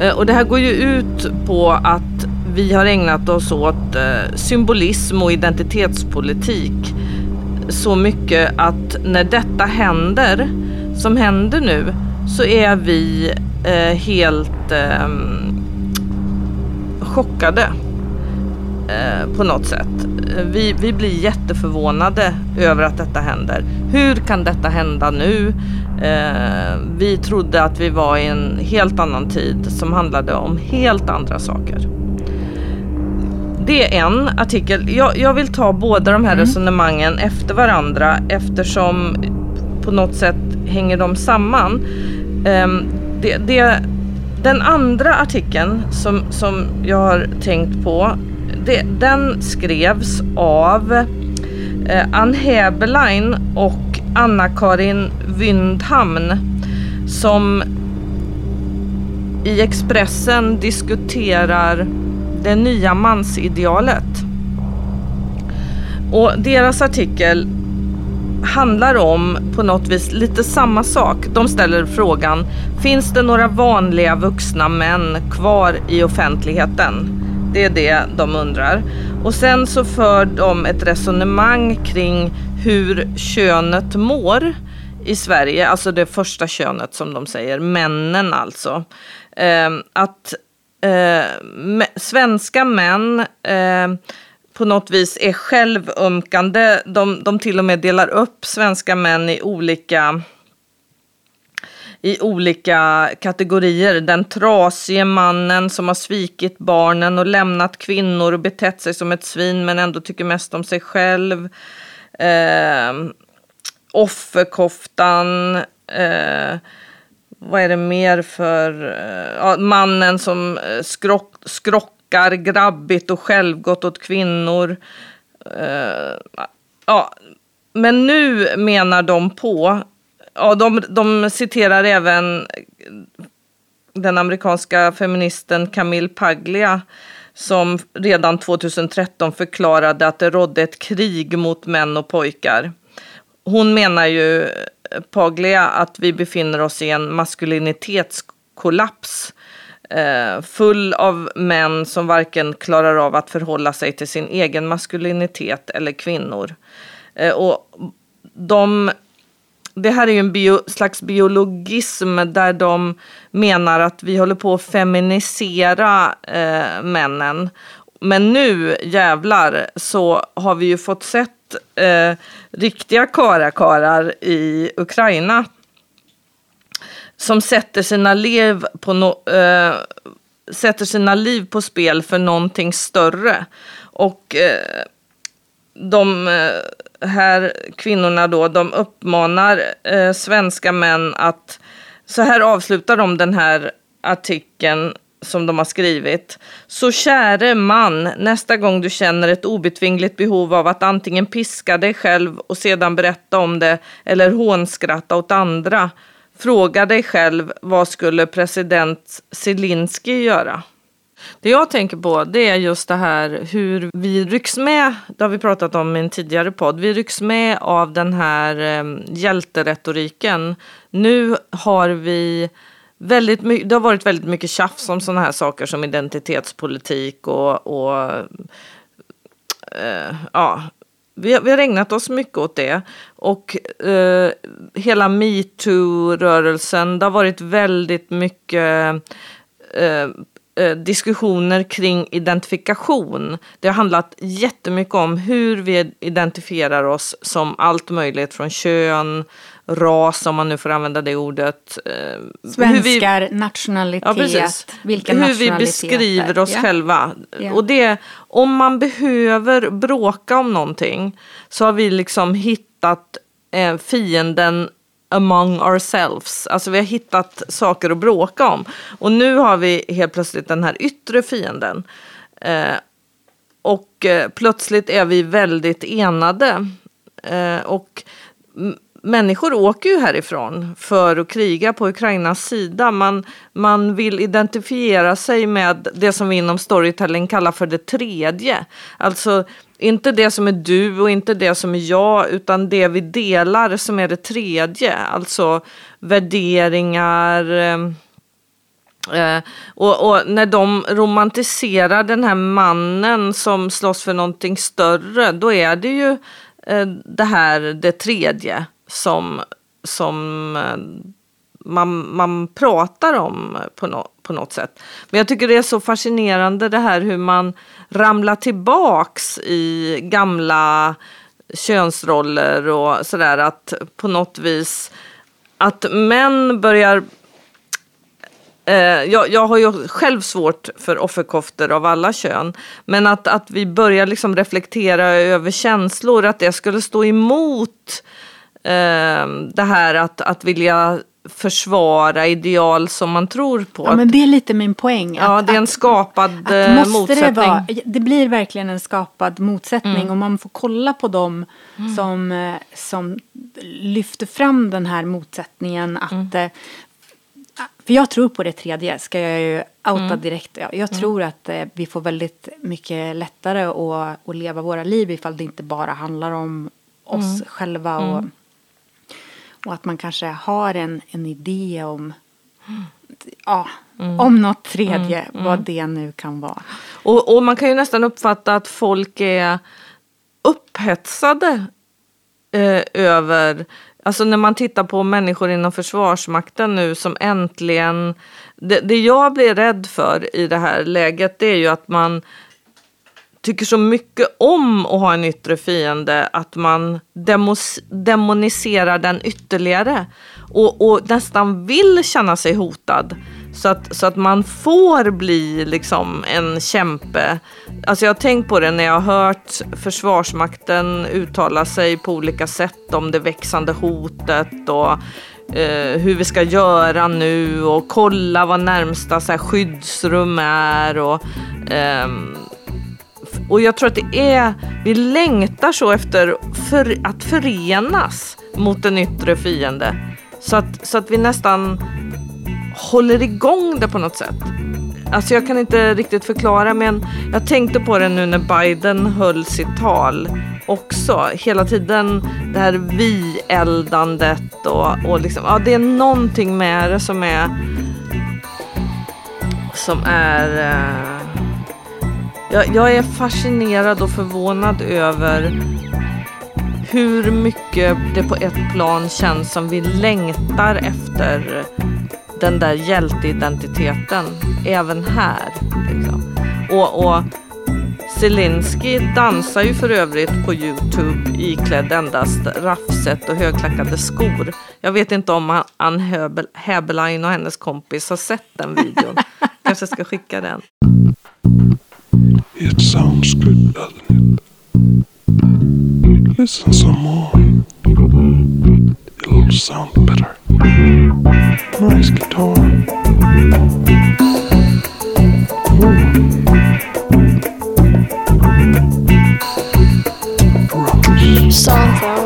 Eh, och det här går ju ut på att vi har ägnat oss åt eh, symbolism och identitetspolitik så mycket att när detta händer, som händer nu, så är vi eh, helt eh, chockade eh, på något sätt. Vi, vi blir jätteförvånade över att detta händer. Hur kan detta hända nu? Eh, vi trodde att vi var i en helt annan tid som handlade om helt andra saker. Det är en artikel. Jag, jag vill ta båda de här mm. resonemangen efter varandra eftersom på något sätt hänger de samman. Eh, det, det, den andra artikeln som, som jag har tänkt på det, den skrevs av eh, Ann Heberlein och Anna-Karin Wyndhamn som i Expressen diskuterar det nya mansidealet. Och deras artikel handlar om på något vis lite samma sak. De ställer frågan, finns det några vanliga vuxna män kvar i offentligheten? Det är det de undrar. Och sen så för de ett resonemang kring hur könet mår i Sverige, alltså det första könet som de säger, männen alltså. Eh, att eh, svenska män eh, på något vis är självömkande. De, de till och med delar upp svenska män i olika i olika kategorier. Den trasige mannen som har svikit barnen och lämnat kvinnor och betett sig som ett svin men ändå tycker mest om sig själv. Eh, offerkoftan. Eh, vad är det mer för... Eh, ja, mannen som eh, skrock, skrockar grabbigt och självgott åt kvinnor. Eh, ja, men nu menar de på ja, de, de citerar även den amerikanska feministen Camille Paglia som redan 2013 förklarade att det rådde ett krig mot män och pojkar. Hon menar ju, Paglia, att vi befinner oss i en maskulinitetskollaps eh, full av män som varken klarar av att förhålla sig till sin egen maskulinitet eller kvinnor. Eh, och de det här är ju en bio, slags biologism där de menar att vi håller på att feminisera eh, männen. men nu jävlar så har vi ju fått sett eh, riktiga karakarar i Ukraina som sätter sina liv på, no, eh, sätter sina liv på spel för någonting större. Och eh, de eh, här kvinnorna då, de uppmanar eh, svenska män att, så här avslutar de den här artikeln som de har skrivit. Så käre man, nästa gång du känner ett obetvingligt behov av att antingen piska dig själv och sedan berätta om det eller hånskratta åt andra, fråga dig själv vad skulle president Zelensky göra? Det jag tänker på det är just det här hur vi rycks med, det har vi pratat om i en tidigare podd, vi rycks med av den här eh, hjälteretoriken. Nu har vi väldigt mycket, det har varit väldigt mycket tjafs om sådana här saker som identitetspolitik och, och eh, ja, vi har, vi har ägnat oss mycket åt det. Och eh, hela metoo-rörelsen, det har varit väldigt mycket eh, eh, diskussioner kring identifikation. Det har handlat jättemycket om hur vi identifierar oss som allt möjligt från kön, ras om man nu får använda det ordet. Eh, Svenskar, vi, nationalitet, ja, vilken Hur vi beskriver oss ja. själva. Ja. Och det, om man behöver bråka om någonting så har vi liksom hittat eh, fienden among ourselves. Alltså vi har hittat saker att bråka om. Och nu har vi helt plötsligt den här yttre fienden. Eh, och eh, plötsligt är vi väldigt enade. Eh, och människor åker ju härifrån för att kriga på Ukrainas sida. Man, man vill identifiera sig med det som vi inom storytelling kallar för det tredje. Alltså inte det som är du och inte det som är jag, utan det vi delar som är det tredje. Alltså värderingar. Ehm, eh, och, och, när de romantiserar den här mannen som slåss för någonting större, då är det ju eh, det här det tredje som, som eh, man, man pratar om på, no, på något sätt. Men jag tycker det är så fascinerande det här hur man ramlar tillbaks i gamla könsroller och sådär att på något vis att män börjar eh, jag, jag har ju själv svårt för offerkoftor av alla kön. Men att, att vi börjar liksom reflektera över känslor, att det skulle stå emot eh, det här att, att vilja försvara ideal som man tror på. Ja, men det är lite min poäng. ja, det är en skapad att, att måste motsättning. Det, vara, det blir verkligen en skapad motsättning mm. och man får kolla på dem mm. som, eh, som lyfter fram den här motsättningen. Att, mm. Eh, för jag tror på det tredje, ska jag ju outa mm. direkt. Jag, jag mm. tror att eh, vi får väldigt mycket lättare att, att leva våra liv ifall det inte bara handlar om oss mm. själva och och att man kanske har en, en idé om, ja, mm. om något tredje, mm. vad det nu kan vara. Och, och man kan ju nästan uppfatta att folk är upphetsade eh, över Alltså när man tittar på människor inom Försvarsmakten nu som äntligen... Det, det jag blir rädd för i det här läget det är ju att man tycker så mycket om att ha en yttre fiende att man demos, demoniserar den ytterligare och, och, nästan vill känna sig hotad. Så att, så att man får bli liksom en kämpe. Alltså jag har tänkt på det när jag har hört Försvarsmakten uttala sig på olika sätt om det växande hotet och eh, hur vi ska göra nu och kolla vad närmsta så här, skyddsrum är. Och, eh, och jag tror att det är, vi längtar så efter för, att förenas mot en yttre fiende. Så att, så att vi nästan håller igång det på något sätt. Alltså jag kan inte riktigt förklara men jag tänkte på det nu när Biden höll sitt tal också. Hela tiden det här vi-eldandet och, och liksom, ja det är någonting med det som är som är uh, jag, jag är fascinerad och förvånad över hur mycket det på ett plan känns som vi längtar efter den där hjälteidentiteten även här. Liksom. Och, och Zelensky dansar ju för övrigt på Youtube iklädd endast raffset och högklackade skor. Jag vet inte om Ann Häberlein och hennes kompis har sett den videon. Kanske ska skicka den. It sounds good, doesn't it? Listen some more. It'll sound better. Nice guitar. Drums. Something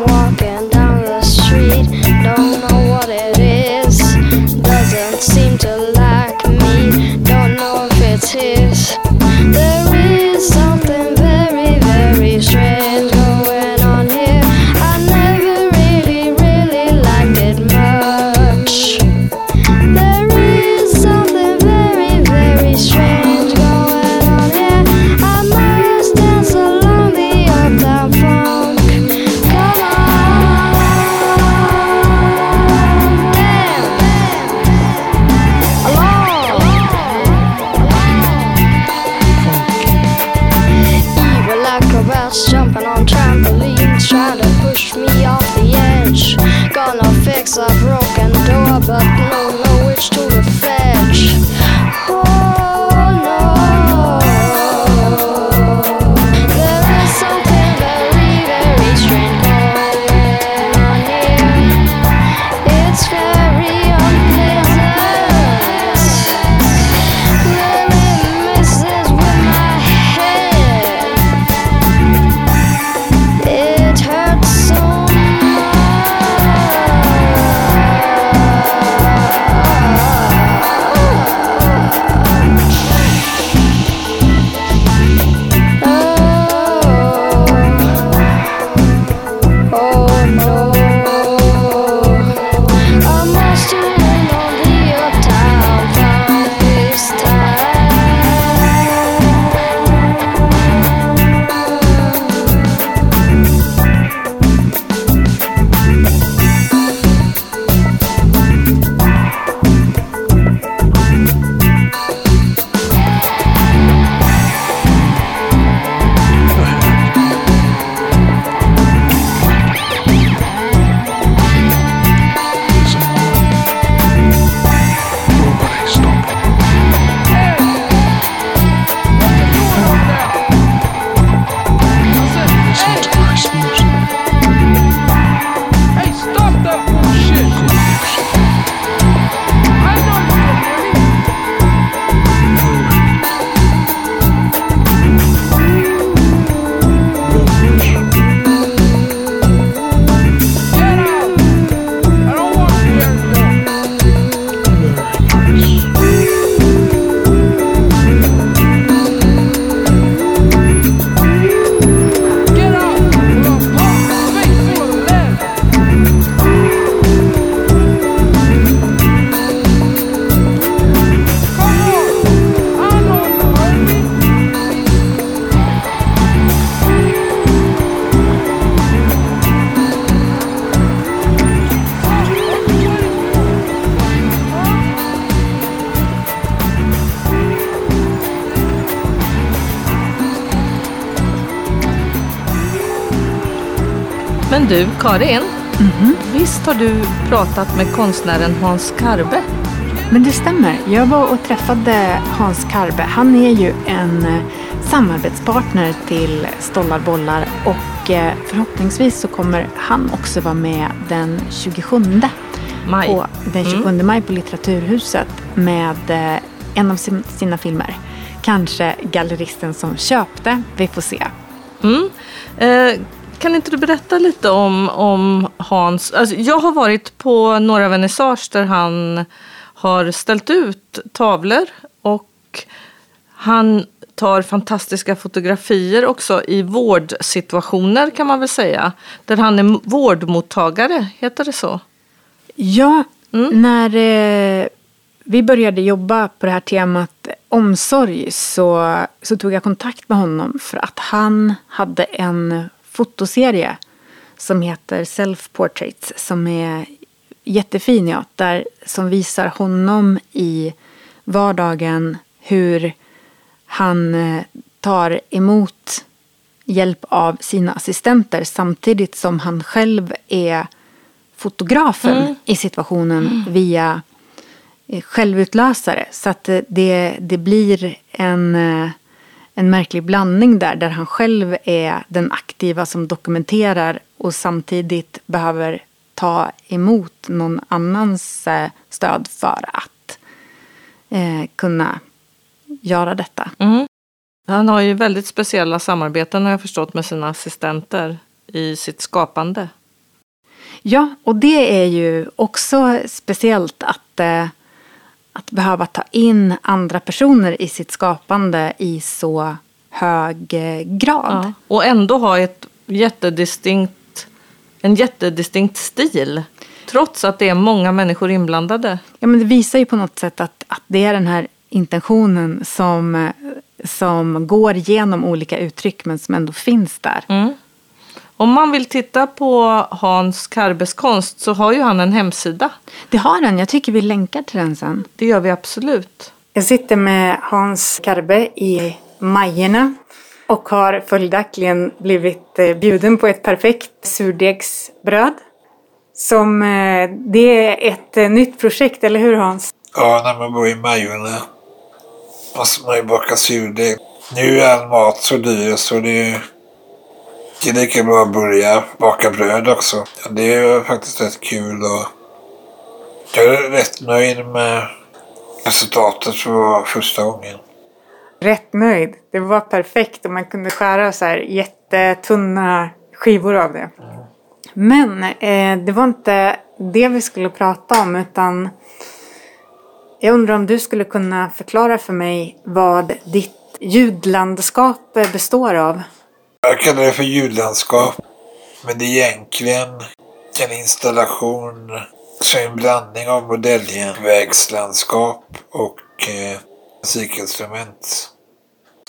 du Karin, visst har du pratat med konstnären Hans Karbe? Men det stämmer. Jag var och träffade Hans Karbe. Han är ju en eh, samarbetspartner till Stollarbollar och eh, förhoppningsvis så kommer han också vara med den 27 Maj. på, den 27 maj på Litteraturhuset med eh, en av sin, sina filmer. Kanske Galleristen som köpte. Vi får se. Mm. Eh, kan inte du berätta lite om, om Hans? Alltså, jag har varit på några vernissage där han har ställt ut tavlor och han tar fantastiska fotografier också i vårdsituationer kan man väl säga. Där han är vårdmottagare, heter det så? Ja, när eh, vi började jobba på det här temat omsorg så, så tog jag kontakt med honom för att han hade en fotoserie som heter Self Portraits som är jättefin, ja, där, som visar honom i vardagen hur han eh, tar emot hjälp av sina assistenter samtidigt som han själv är fotografen i situationen via eh, självutlösare. Så att eh, det, det blir en, en märklig blandning där, där han själv är den aktiva som dokumenterar och samtidigt behöver ta emot någon annans eh, stöd för att eh, kunna göra detta. Mm. Han har ju väldigt speciella samarbeten har jag förstått med sina assistenter i sitt skapande. Ja, och det är ju också speciellt att, eh, att behöva ta in andra personer i sitt skapande i så hög eh, grad. Ja. Och ändå ha ett jättedistinkt, en jättedistinkt stil. Trots att det är många människor inblandade. Ja, men det visar ju på något sätt att, att det är den här intentionen som, eh, som går genom olika uttryck men som ändå finns där. Mm. Om man vill titta på Hans Karbes konst så har ju han en hemsida. Det har den, jag tycker vi länkar till den sen. Det gör vi absolut. Jag sitter med Hans Karbe i Majerna och har följaktligen blivit eh, bjuden på ett perfekt surdegsbröd. Som, eh, det är ett eh, nytt projekt, eller hur Hans? Ja, när man bor i Majorna måste man ju baka surdeg. Nu är all mat så dyr så det är, det är lika bra att börja baka bröd också. Ja, det är faktiskt rätt kul och jag är rätt nöjd med resultatet för första gången. Rätt nöjd. Det var perfekt och man kunde skära så här jättetunna skivor av det. Men eh, det var inte det vi skulle prata om utan jag undrar om du skulle kunna förklara för mig vad ditt ljudlandskap består av. Jag kallar det för ljudlandskap. Men det är egentligen en installation som är en blandning av modelljärnvägslandskap och eh, musikinstrument.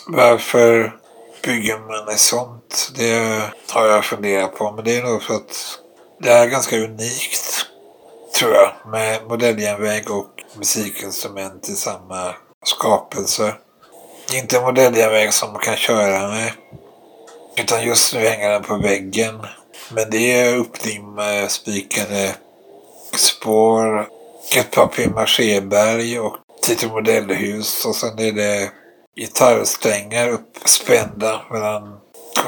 Varför bygger man ett sånt? Det har jag funderat på. Men det är nog för att det är ganska unikt, tror jag, med modelljärnväg och musikinstrument i samma skapelse. Inte en modelljärnväg som man kan köra med. Utan just nu hänger den på väggen. Men det är upplimmade, spikade spår, ett par papier-maché-berg och lite modellhus. Och sen är det gitarrsträngar uppspända mellan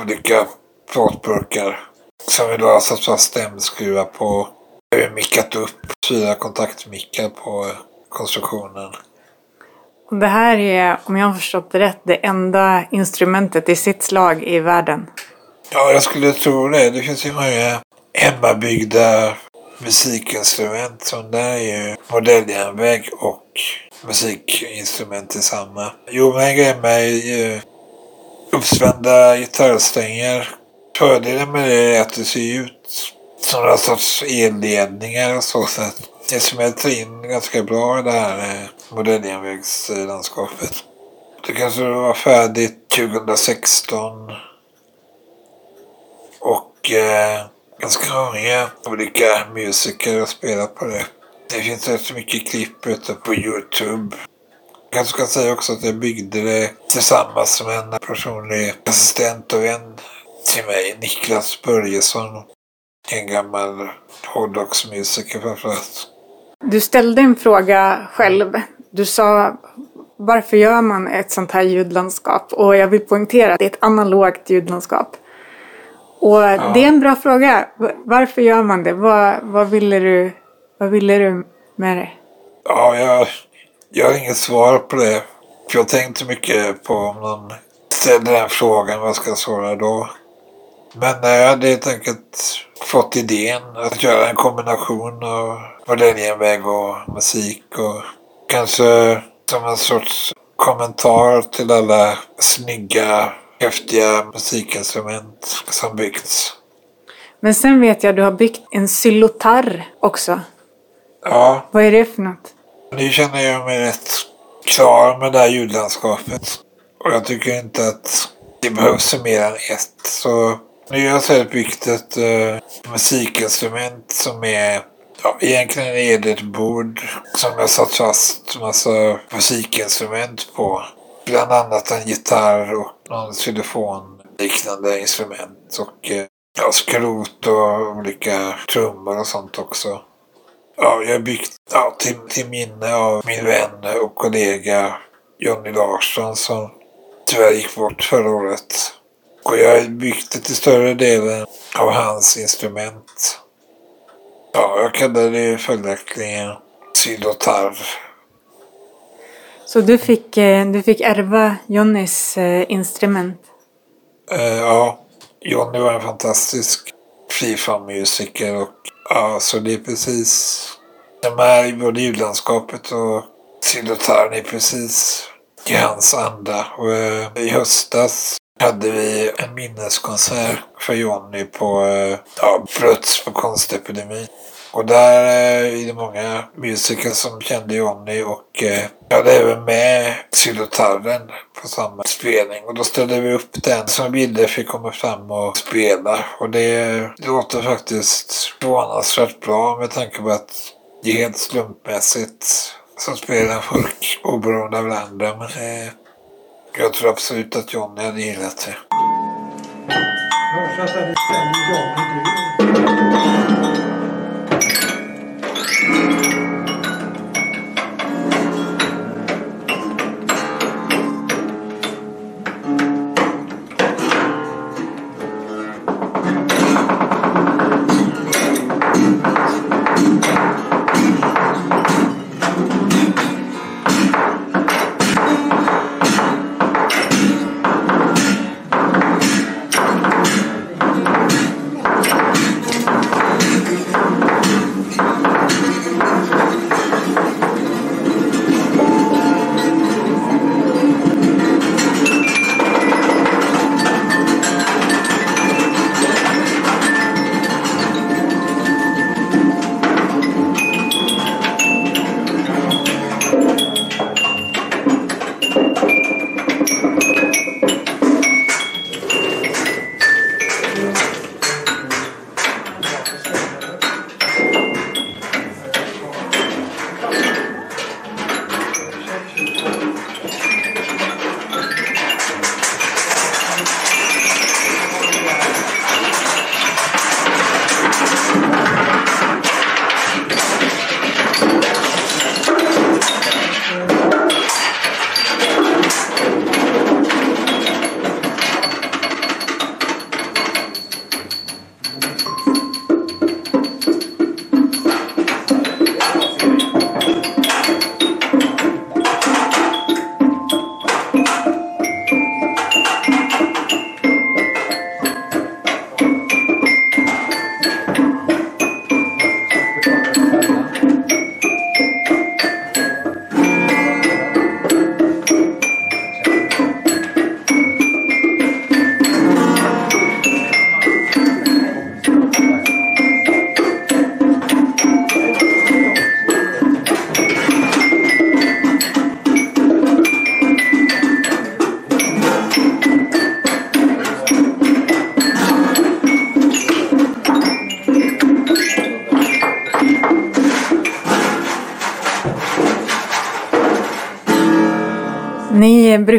olika plåtburkar. Som vi då har satt fast stämskruvar på. Vi har mickat upp fyra kontaktmickar på konstruktionen. Det här är, om jag har förstått det rätt, det enda instrumentet i sitt slag i världen. Ja, jag skulle tro det. Det finns ju många hemmabyggda musikinstrument som där är ju modelljärnväg och musikinstrument i samma. Jo, men en grej med ju uppspända gitarrsträngar. Fördelen med det är att det ser ut som några sorts elledningar och så. så att det smälter in ganska bra i det här eh, modelljärnvägslandskapet. Det kanske var färdigt 2016. Och eh, ganska många olika musiker har spelat på det. Det finns rätt så mycket klipp ute på Youtube. Jag kanske ska säga också att jag byggde det tillsammans med en personlig assistent och vän till mig, Niklas Börjesson. En gammal hårdrocksmusiker framförallt. Du ställde en fråga själv. Du sa varför gör man ett sånt här ljudlandskap? Och jag vill poängtera att det är ett analogt ljudlandskap. Och det är en bra fråga. Varför gör man det? Vad, vad, ville, du, vad ville du med det? Ja, jag, jag har inget svar på det. För jag tänkte mycket på om någon ställer den frågan, vad ska jag svara då? Men jag hade helt enkelt fått idén att göra en kombination av modelljärnväg och musik och kanske som en sorts kommentar till alla snygga, häftiga musikinstrument som byggts. Men sen vet jag att du har byggt en xylotarr också. Ja, Vad är det för något? Nu känner jag mig rätt klar med det här ljudlandskapet. Och jag tycker inte att det behövs mer än ett. Så nu har jag byggt ett uh, musikinstrument som är Ja, egentligen är det ett bord som jag satt fast massa musikinstrument på. Bland annat en gitarr och någon telefonliknande instrument och eh, ja, skrot och olika trummor och sånt också. Ja, jag har byggt ja, till, till minne av min vän och kollega Jonny Larsson som tyvärr gick bort förra året. Och jag det till större delen av hans instrument. Ja, jag kallar det följaktligen sydotarv. Så du fick, eh, du fick ärva Johnnys eh, instrument? Eh, ja, Johnny var en fantastisk freeform-musiker och ja, så det är precis de här i både ljudlandskapet och sydotarven är precis i hans anda. Och eh, i höstas hade vi en minneskonsert för Johnny på eh, ja, Bröts på Konstepidemin. Och där eh, är det många musiker som kände Jonny och eh, jag hade även med Sylotarren på samma spelning. Och då ställde vi upp den som Ville fick komma fram och spela. Och det låter faktiskt förvånansvärt bra med tanke på att det är helt slumpmässigt som spelar folk oberoende av varandra. Men eh, jag tror absolut att Johnny hade gillat det.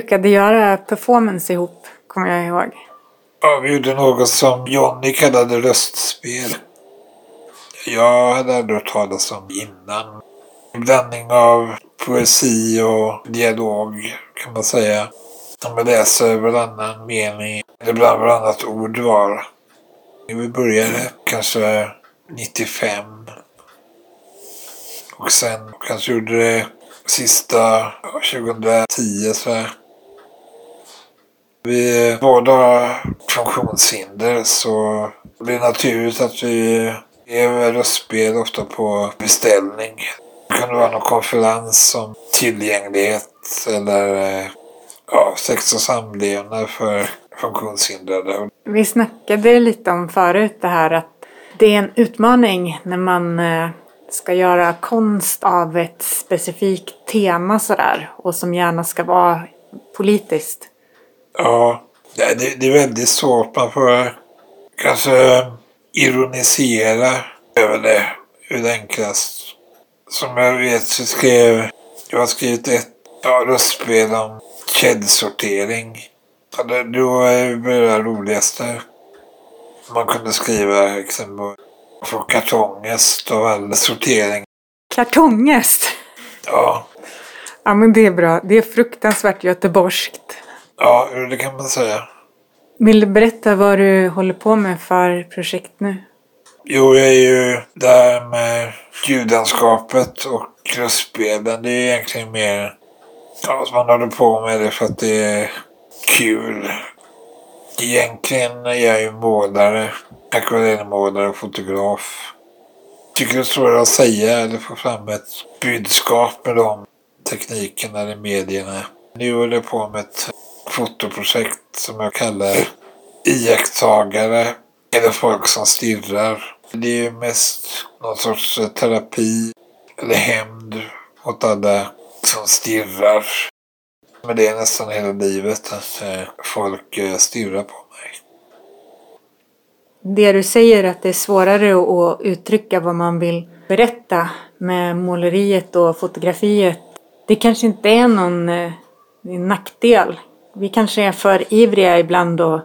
Brukade göra performance ihop, kommer jag ihåg. Ja, vi gjorde något som Johnny kallade röstspel. Jag hade aldrig hört talas om innan. En blandning av poesi och dialog kan man säga. När man läser varannan mening, eller bland varannat ord var. Vi började kanske 95. Och sen kanske gjorde det sista 2010 så här. Vi båda har funktionshinder så det blir naturligt att vi ger röstspel ofta på beställning. Det kan vara någon konferens om tillgänglighet eller ja, sex och samlevnad för funktionshindrade. Vi snackade lite om förut det här att det är en utmaning när man eh, ska göra konst av ett specifikt tema sådär och som gärna ska vara politiskt. Ja, det, det är väldigt svårt. Man får kanske ironisera över det hur det enklast. Som jag vet så skrev jag har skrivit ett ja, röstspel om källsortering. Ja, det, det var det roligaste man kunde skriva exempel från kartongest och all sortering. Kartongest. Ja, Ja men det är bra. Det är fruktansvärt göteborgskt. Ja, det kan man säga. Vill du berätta vad du håller på med för projekt nu? Jo, jag är ju där med ljudlandskapet och röstspelen. Det är egentligen mer ja, att man håller på med det för att det är kul. Egentligen är jag ju målare, akvarellmålare och fotograf. Tycker det är svårare att säga eller få fram ett budskap med de teknikerna eller medierna. Nu håller jag på med ett fotoprojekt som jag kallar iakttagare eller folk som stirrar. Det är ju mest någon sorts eh, terapi eller hämnd åt alla som stirrar. Men det är nästan hela livet att eh, folk eh, stirrar på mig. Det du säger att det är svårare att uttrycka vad man vill berätta med måleriet och fotografiet. Det kanske inte är någon nackdel. Vi kanske är för ivriga ibland och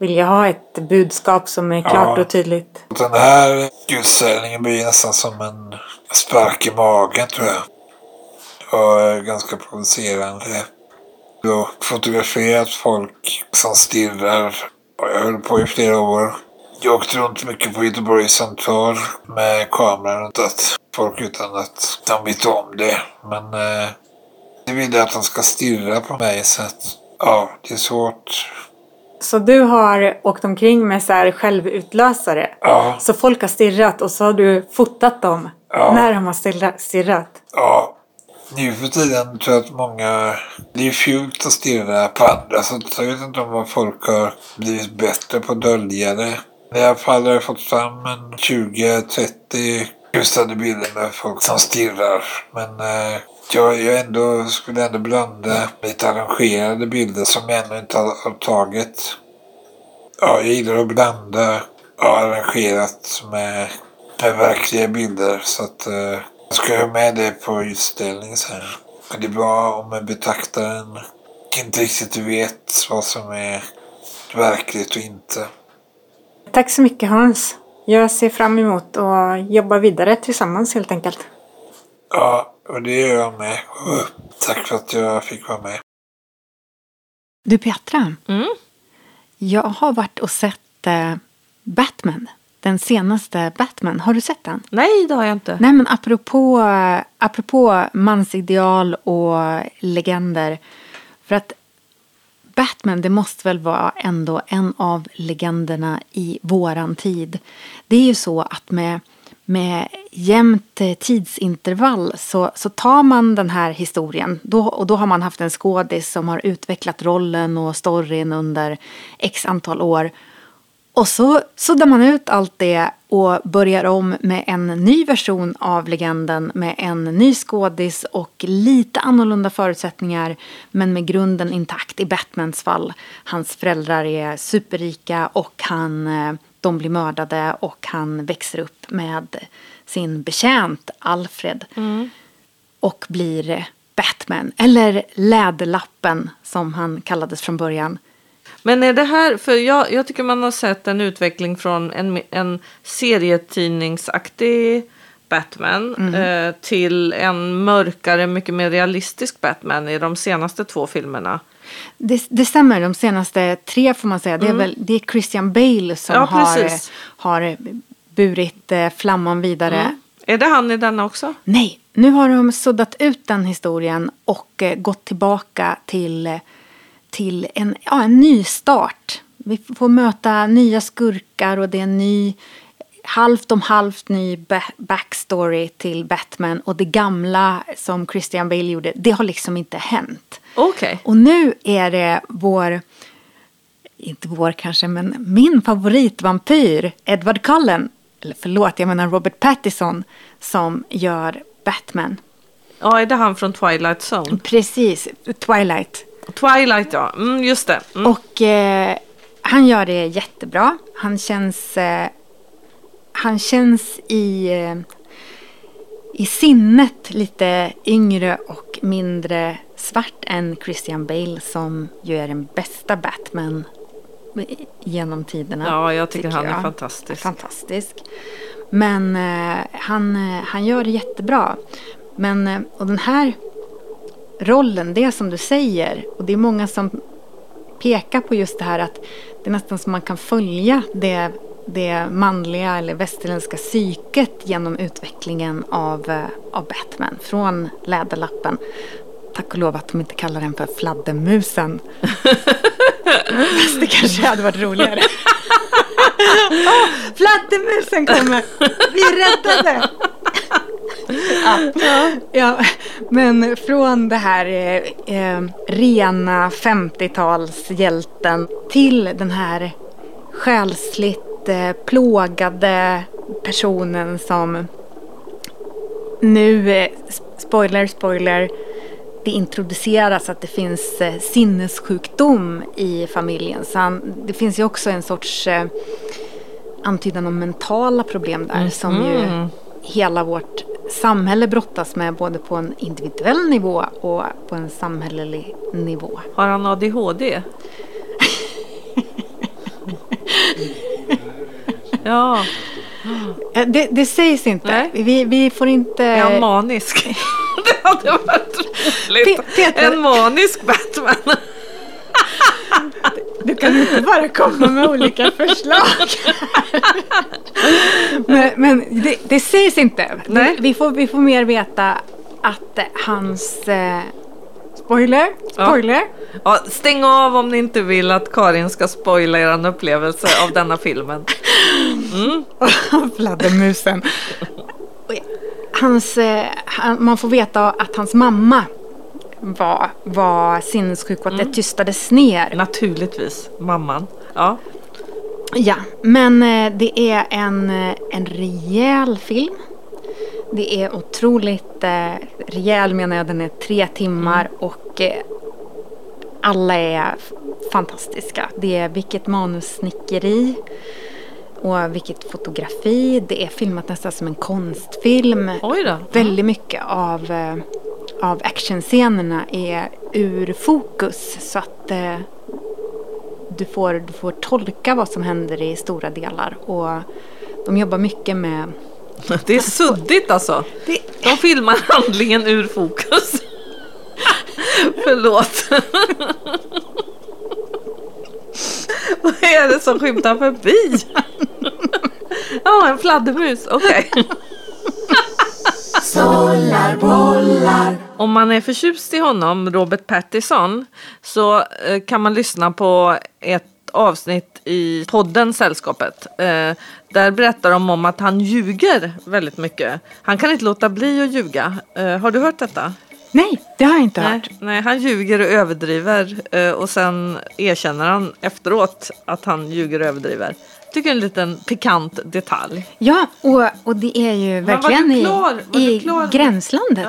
vilja ha ett budskap som är klart Ja. och tydligt. Den här utställningen blir nästan som en spark i magen tror jag. Och är ganska provocerande. Jag har fotograferat folk som stirrar. Och jag höll på i flera år. Jag åkte runt mycket på Göteborgs central med kameran runt att folk utan att de vet om det. Men eh, jag vill att de ska stirra på mig så att ja, det är svårt. Så du har åkt omkring med så här självutlösare. Ja, Så folk har stirrat och så har du fotat dem Ja. när de har stirrat. Ja, nu för tiden tror jag att många... Det är fult att stirra på andra så jag vet inte om folk har blivit bättre på att dölja det. I alla fall har jag fått fram en 20-30 husade bilder med folk som stirrar. Men eh, jag, jag ändå, skulle ändå blanda lite arrangerade bilder som jag ännu inte har, tagit. Ja, jag gillar att blanda ja, arrangerat med, med verkliga bilder. Så att eh, jag ska ha med det på utställningen sen. Men det är bra om betraktaren inte riktigt vet vad som är verkligt och inte. Tack så mycket Hans. Jag ser fram emot att jobba vidare tillsammans helt enkelt. Ja, och det gör jag med. Och tack för att jag fick vara med. Du Petra, Mm. jag har varit och sett eh, Batman. Den senaste Batman. Har du sett den? Nej, det har jag inte. Nej men apropå, eh, apropå mansideal och legender. För att Batman det måste väl vara ändå en av legenderna i våran tid. Det är ju så att med, med jämnt tidsintervall så, så tar man den här historien då, och då har man haft en skådis som har utvecklat rollen och storyn under x antal år. Och så suddar man ut allt det och börjar om med en ny version av legenden med en ny skådis och lite annorlunda förutsättningar men med grunden intakt i Batmans fall. Hans föräldrar är superrika och han, eh, de blir mördade och han växer upp med sin betjänt Alfred och blir Batman, eller Läderlappen som han kallades från början. Men är det här, för jag, jag tycker man har sett en utveckling från en, en serietidningsaktig Batman eh, till en mörkare, mycket mer realistisk Batman i de senaste två filmerna. Det, det stämmer, de senaste tre får man säga. Det är väl det är Christian Bale som Ja, har, har burit eh, flamman vidare. Är det han i denna också? Nej, nu har de suddat ut den historien och eh, gått tillbaka till, eh, till en, ja, en ny start. Vi får möta nya skurkar och det är en ny halvt om halvt ny ba- backstory till Batman och det gamla som Christian Bale gjorde, det har liksom inte hänt. Okej. Och nu är det vår, inte vår kanske, men min favoritvampyr, Edward Cullen, eller förlåt, jag menar Robert Pattinson, som gör Batman. Ja, är det han från Twilight Zone? Precis, Twilight. Twilight, ja. Mm, just det. Mm. Och eh, han gör det jättebra. Han känns, eh, han känns i, eh, i sinnet lite yngre och mindre svart än Christian Bale som ju är den bästa Batman genom tiderna. Ja, jag tycker han är fantastisk. Fantastisk. Men eh, han, eh, han gör det jättebra. Men, eh, och den här rollen, det är som du säger, och det är många som pekar på just det här att det är nästan som man kan följa det, det manliga eller västerländska psyket genom utvecklingen av, eh, av Batman. Från Läderlappen. Tack och lov att de inte kallar den för fladdermusen. Fast det kanske hade varit roligare. Åh, fladdermusen kommer! Vi är räddade! Ja. ja, men från det här eh, eh, rena 50-talshjälten till den här själsligt plågade personen som nu, eh, spoiler, spoiler, det introduceras att det finns eh, sinnessjukdom i familjen. Så han, det finns ju också en sorts eh, antydan om mentala problem där som ju hela vårt samhälle brottas med både på en individuell nivå och på en samhällelig nivå. Har han ADHD? ja, Eh, Det, det sägs inte. Nej. Vi, vi får inte... är han manisk? det hade varit roligt. Peter- En manisk Batman. Du kan inte bara komma med olika förslag. men men det, det sägs inte. Nej. Vi, får, vi får mer veta att eh, hans... Spoiler, spoiler. Ja, stäng av om ni inte vill att Karin ska spoila er upplevelse av denna filmen. Fladdermusen. Och Hans, eh, han, man får veta att hans mamma var, var sinnessjuk och att det tystades ner. Naturligtvis, mamman. Ja. Ja, men eh, det är en, eh, en rejäl film. Det är otroligt eh, rejäl menar jag. Den är tre timmar och eh, alla är fantastiska. Det är vilket manussnickeri och vilket fotografi. Det är filmat nästan som en konstfilm. Oj då. Väldigt mycket av, eh, av actionscenerna är ur fokus så att eh, du, får, du får tolka vad som händer i stora delar. Och de jobbar mycket med... Det är suddigt alltså. Det, De filmar handlingen ur fokus. Förlåt. Vad är det som skymtar förbi? Ja, en fladdermus. Okej. Om man är förtjust i honom, Robert Pattinson, så eh, kan man lyssna på ett avsnitt i podden Sällskapet. Eh, där berättar de om att han ljuger väldigt mycket. Han kan inte låta bli att ljuga. Eh, har du hört detta? Nej, det har jag inte Nej, hört. nej, han ljuger och överdriver eh, och sen erkänner han efteråt att han ljuger och överdriver. Tycker en liten pikant detalj. Ja, och, och det är ju verkligen i, i gränslandet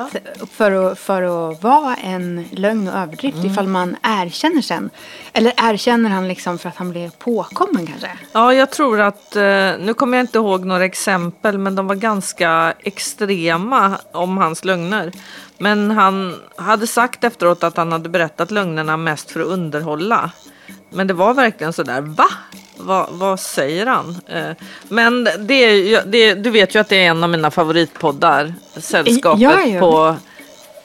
för, att, för att vara en lögn och överdrift Mm. ifall man erkänner sen. Eller erkänner han liksom för att han blev påkommen kanske? Ja, jag tror att, eh, nu kommer jag inte ihåg några exempel, men de var ganska extrema om hans lögner. Men han hade sagt efteråt att han hade berättat lögnerna mest för att underhålla. Men det var verkligen sådär, va? Va, vad säger han? Eh, men det det, du vet ju att det är en av mina favoritpoddar, Sällskapet Ja, ja. på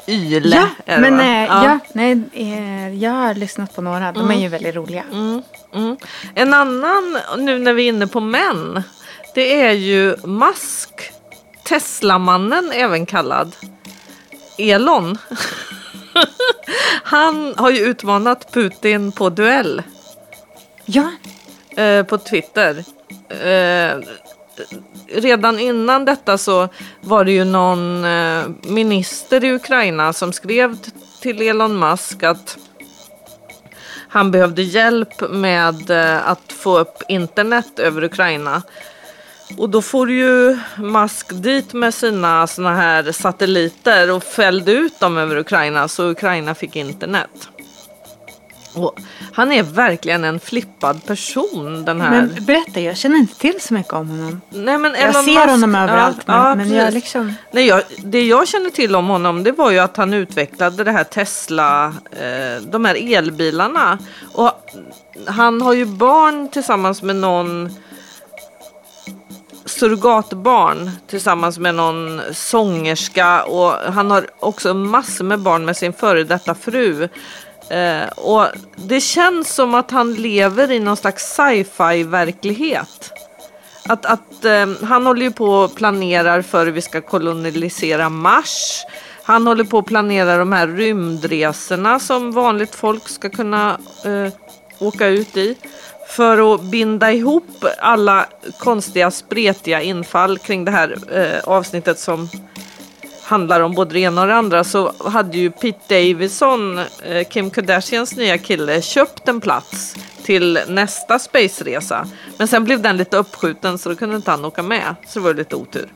Yle. ja, men va? eh, ja. nej, eh, jag har lyssnat på några. De är ju väldigt roliga. Mm. En annan, nu när vi är inne på män, det är ju Musk. Teslamannen även kallad. Elon. Han har ju utmanat Putin på duell Ja, eh, på Twitter. Eh, redan innan detta så var det ju någon eh, minister i Ukraina som skrev till Elon Musk att han behövde hjälp med att få upp internet över Ukraina. Och då får ju Musk dit med sina såna här satelliter och fällde ut dem över Ukraina så Ukraina fick internet. Och han är verkligen en flippad person den här. Men berätta, jag känner inte till så mycket om honom. Nej, men Jag Elon ser Musk- honom överallt, men- men jag liksom- Nej, jag, det jag känner till om honom det var ju att han utvecklade det här Tesla, eh, de här elbilarna. Och han har ju barn tillsammans med någon surrogatbarn tillsammans med någon sångerska och han har också massor med barn med sin före detta fru. Eh, och det känns som att han lever i någon slags sci-fi verklighet. Att, att eh, han håller ju på och planerar för hur vi ska kolonisera Mars. Han håller på och planerar de här rymdresorna som vanligt folk ska kunna eh, åka ut i. För att binda ihop alla konstiga spretiga infall kring det här eh, avsnittet som handlar om både det ena och det andra så hade ju Pete Davidson, eh, Kim Kardashians nya kille, köpt en plats till nästa space-resa. Men sen blev den lite uppskjuten så då kunde inte han åka med. Så det var lite otur.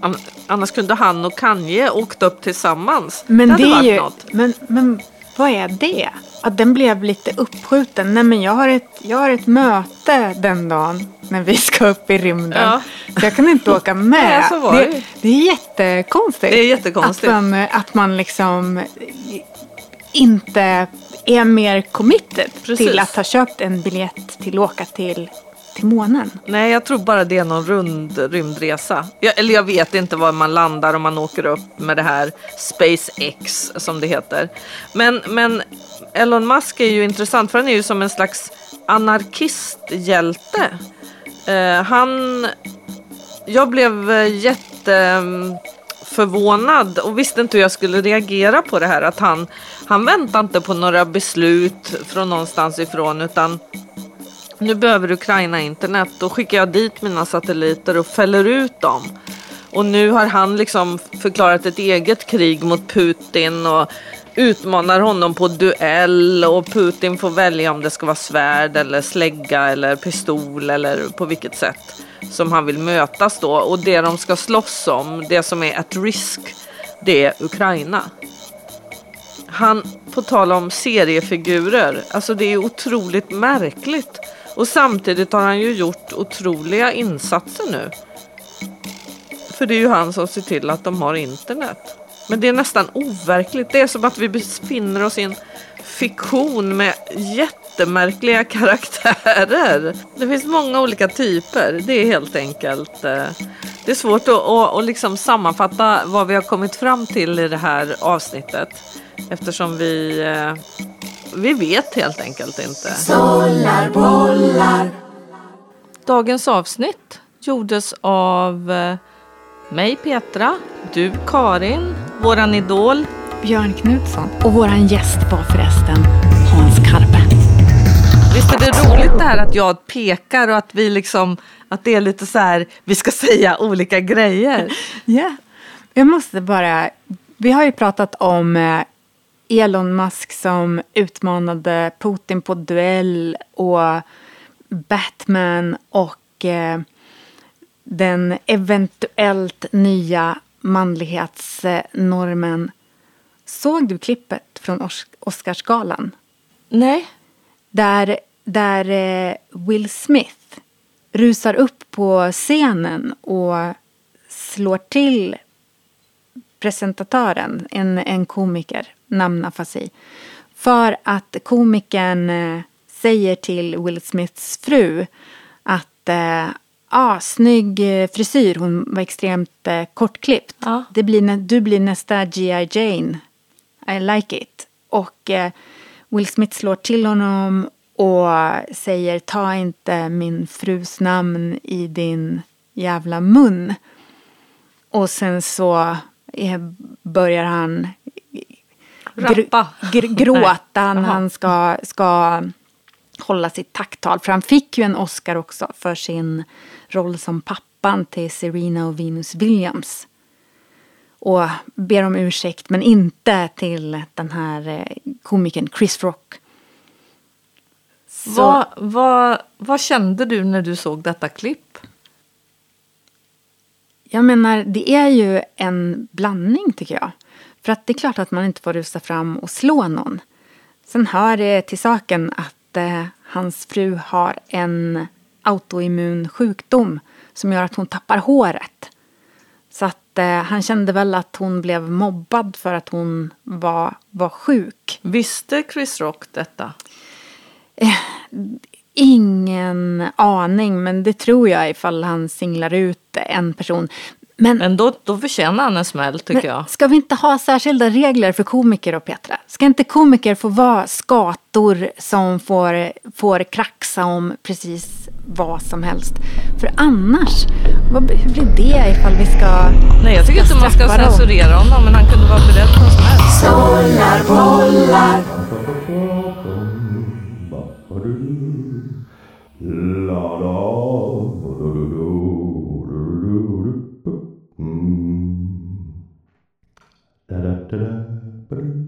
An- Annars kunde han och Kanye åkt upp tillsammans. Men hade det, är ju, något. men, men vad är det? Att den blev lite uppskjuten. Nej men jag har ett, jag har ett möte den dagen när vi ska upp i rymden. Ja. Så jag kan inte åka med. Ju. det, det är jättekonstigt. Det är jättekonstigt. Att man, att man liksom inte är mer committed Precis. till att ha köpt en biljett till att åka till, till månen. Nej, jag tror bara det är någon rund rymdresa. Jag, eller jag vet inte var man landar om man åker upp med det här SpaceX som det heter. Men, men Elon Musk är ju intressant för han är ju som en slags anarkisthjälte. Uh, han... Jag blev jätte jätteförvånad eh, och visste inte hur jag skulle reagera på det här. Att han, han väntar inte på några beslut från någonstans ifrån utan nu behöver Ukraina internet. Då skickar jag dit mina satelliter och fäller ut dem. Och nu har han liksom förklarat ett eget krig mot Putin och utmanar honom på duell och Putin får välja om det ska vara svärd eller slägga eller pistol eller på vilket sätt som han vill mötas då. Och det de ska slåss om, det som är at risk, det är Ukraina. Han, på tal om seriefigurer, alltså det är otroligt märkligt. Och samtidigt har han ju gjort otroliga insatser nu. För det är ju han som ser till att de har internet. Men det är nästan overkligt. Det är som att vi befinner oss i en fiktion med jättemärkliga karaktärer. Det finns många olika typer. Det är helt enkelt. Eh, det är svårt att, att, att liksom sammanfatta vad vi har kommit fram till i det här avsnittet. Eftersom vi, eh, vi vet helt enkelt inte. Dagens avsnitt gjordes av eh, mig Petra, du Karin, våran idol Björn Knutsson. Och våran gäst var förresten Hans Karpe. Visst är det roligt det här att jag pekar och att vi liksom att det är lite så här vi ska säga olika grejer. Ja. Jag måste bara... Vi har ju pratat om eh, Elon Musk som utmanade Putin på duell och Batman och eh, den eventuellt nya manlighetsnormen. Såg du klippet från Os- Oscarsgalan? Nej. Där, där eh, Will Smith rusar upp på scenen och slår till presentatören, en, en komiker, namn afasi. För att komikern eh, säger till Will Smiths fru att eh, ah, snygg eh, frisyr, hon var extremt eh, kortklippt. Ja. Det blir, du blir nästa G.I. Jane. I like it. Och eh, Will Smith slår till honom och säger ta inte min frus namn i din jävla mun. Och sen så börjar han Rappa. gr- gråta när han ska, ska hålla sitt tacktal. För han fick ju en Oscar också för sin roll som pappan till Serena och Venus Williams. Och ber om ursäkt, men inte till den här eh, komikern Chris Rock. Så, Vad, vad, vad kände du när du såg detta klipp? Jag menar, det är ju en blandning tycker jag. För att det är klart att man inte får rusa fram och slå någon. Sen hör det till saken att eh, hans fru har en autoimmun sjukdom som gör att hon tappar håret. Så att eh, han kände väl att hon blev mobbad för att hon var, var sjuk. Visste Chris Rock detta? Ingen aning, men det tror jag ifall han singlar ut en person. Men, Men då, då förtjänar han en smäll tycker men jag. ska vi inte ha särskilda regler för komiker och Petra? Ska inte komiker få vara skator som får, får kraxa om precis vad som helst? För annars, vad, hur blir det ifall vi ska Nej, jag tycker inte man ska censurera honom, men han kunde vara beredd på en smäll. Da da Pra.